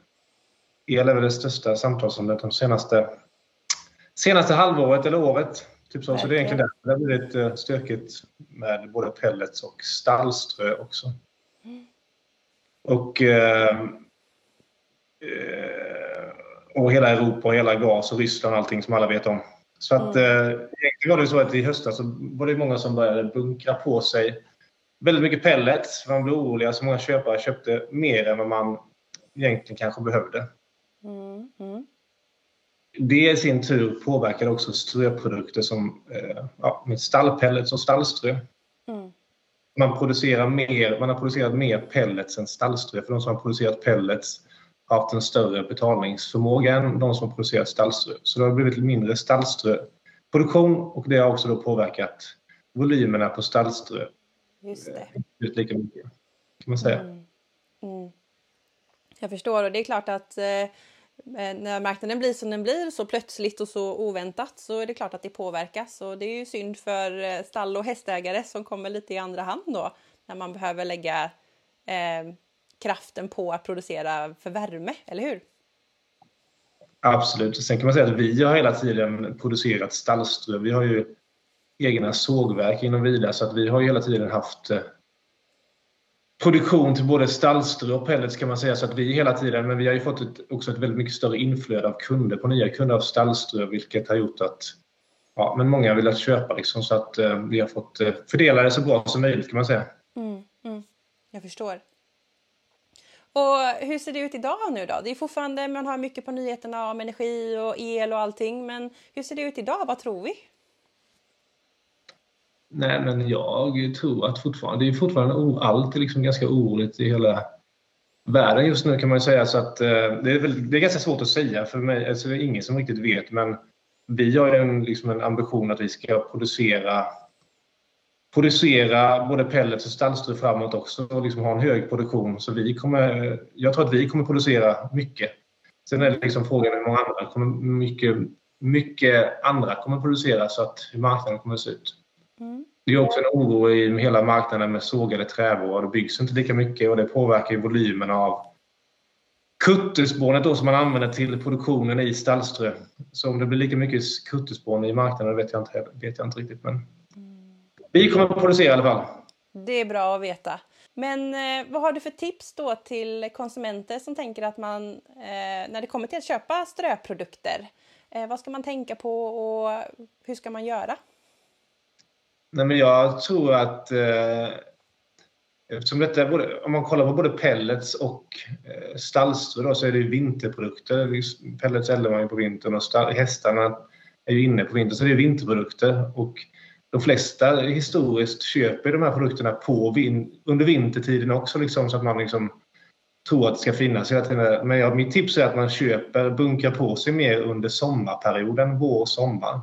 El är väl det största samtalsämnet de senaste, senaste halvåret eller året. Typ så. så det är egentligen därför det har blivit eh, stökigt med både pellets och stallströ också. Och, eh, eh, och hela Europa och hela gas och Ryssland och allting som alla vet om. Så att eh, egentligen var det så att i höstas så var det många som började bunkra på sig väldigt mycket pellets. Man blev oroliga så många köpare köpte mer än vad man egentligen kanske behövde. Mm, mm, Det i sin tur påverkade också ströprodukter som ja, stallpellets och stallströ. Man, producerar mer, man har producerat mer pellets än stallströ. För de som har producerat pellets har haft en större betalningsförmåga än de som har producerat stallströ. Så det har blivit mindre stallströproduktion och det har också då påverkat volymerna på stallströ just det. ut lika mycket. Kan man säga. Mm. Mm. Jag förstår och det är klart att eh, när marknaden blir som den blir så plötsligt och så oväntat så är det klart att det påverkas och det är ju synd för eh, stall och hästägare som kommer lite i andra hand då när man behöver lägga eh, kraften på att producera för värme, eller hur? Absolut. Sen kan man säga att vi har hela tiden producerat stallströ. Vi har ju egna sågverk inom Vida så att vi har ju hela tiden haft eh, produktion till både stallströ och pellets kan man säga. Så att vi hela tiden, men vi har ju fått ett, också ett väldigt mycket större inflöde av kunder på nya kunder av stallströ vilket har gjort att ja, men många har velat köpa liksom, så att eh, vi har fått eh, fördela det så bra som möjligt kan man säga. Mm, mm. Jag förstår. Och hur ser det ut idag nu då? Det är fortfarande, man har mycket på nyheterna om energi och el och allting, men hur ser det ut idag? Vad tror vi? Nej, men jag tror att fortfarande, det är fortfarande allt är liksom ganska oroligt i hela världen just nu kan man ju säga. Så att, eh, det, är väl, det är ganska svårt att säga för mig. Alltså, det är ingen som riktigt vet. Men vi har ju en, liksom en ambition att vi ska producera producera både pellets och stallströ framåt också och liksom ha en hög produktion. Så vi kommer, jag tror att vi kommer producera mycket. Sen är det liksom frågan hur många andra kommer, mycket, mycket andra kommer producera så att hur marknaden kommer att se ut. Mm. Det är också en oro i hela marknaden med sågade trävaror. Det byggs inte lika mycket och det påverkar ju volymen av kutterspånet då som man använder till produktionen i stallströ. Så om det blir lika mycket kutterspån i marknaden vet jag inte, vet jag inte riktigt. Men vi kommer att producera i alla fall. Det är bra att veta. Men eh, vad har du för tips då till konsumenter som tänker att man, eh, när det kommer till att köpa ströprodukter, eh, vad ska man tänka på och hur ska man göra? Nej, men jag tror att eh, eftersom detta är både, om man kollar på både pellets och eh, stallströ då, så är det ju vinterprodukter. Pellets eldar man ju på vintern och stall, hästarna är ju inne på vintern, så det är vinterprodukter. Och de flesta historiskt köper de här produkterna på vin, under vintertiden också, liksom, så att man liksom tror att det ska finnas hela tiden. Men ja, mitt tips är att man köper, bunkrar på sig mer under sommarperioden, vår och sommar.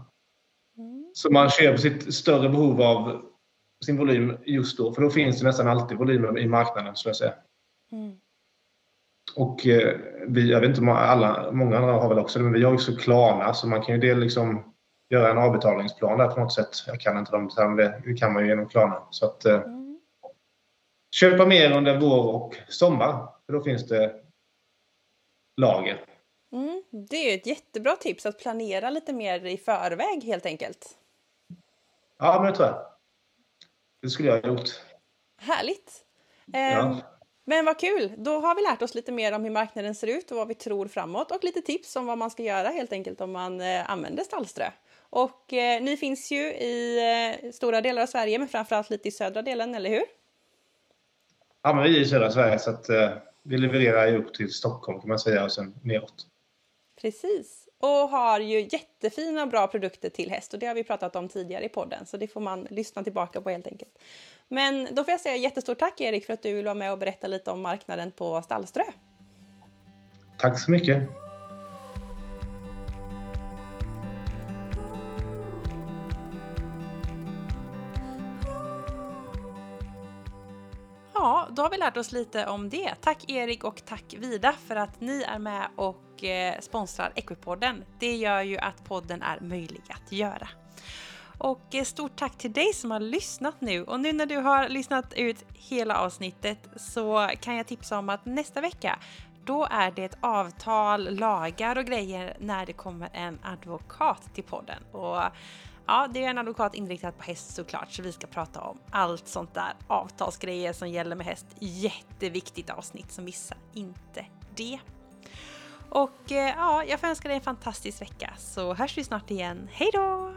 Så man köper sitt större behov av sin volym just då, för då finns det nästan alltid volymer i marknaden, skulle jag säga. Mm. Och eh, vi, jag vet inte alla, många andra har väl också det, men vi har också Klarna, så man kan ju det liksom göra en avbetalningsplan där på något sätt. Jag kan inte de men det, det kan man ju genom Klarna. Så att, eh, mm. Köpa mer under vår och sommar, för då finns det lager. Mm, det är ett jättebra tips att planera lite mer i förväg helt enkelt. Ja, men det tror jag. Det skulle jag ha gjort. Härligt! Ja. Ehm, men vad kul! Då har vi lärt oss lite mer om hur marknaden ser ut och vad vi tror framåt och lite tips om vad man ska göra helt enkelt om man eh, använder stallströ. Och eh, ni finns ju i eh, stora delar av Sverige men framförallt lite i södra delen, eller hur? Ja, men vi är i södra Sverige så att eh, vi levererar upp till Stockholm kan man säga och sen neråt. Precis och har ju jättefina och bra produkter till häst och det har vi pratat om tidigare i podden så det får man lyssna tillbaka på helt enkelt. Men då får jag säga jättestort tack Erik för att du vill vara med och berätta lite om marknaden på Stallströ. Tack så mycket. Ja, då har vi lärt oss lite om det. Tack Erik och tack Vida för att ni är med och eh, sponsrar Equipodden. Det gör ju att podden är möjlig att göra. Och eh, stort tack till dig som har lyssnat nu. Och nu när du har lyssnat ut hela avsnittet så kan jag tipsa om att nästa vecka då är det ett avtal, lagar och grejer när det kommer en advokat till podden. Och Ja, det är en advokat inriktad på häst såklart, så vi ska prata om allt sånt där avtalsgrejer som gäller med häst. Jätteviktigt avsnitt, så missa inte det. Och eh, ja, jag får önska dig en fantastisk vecka så hörs vi snart igen. Hej då!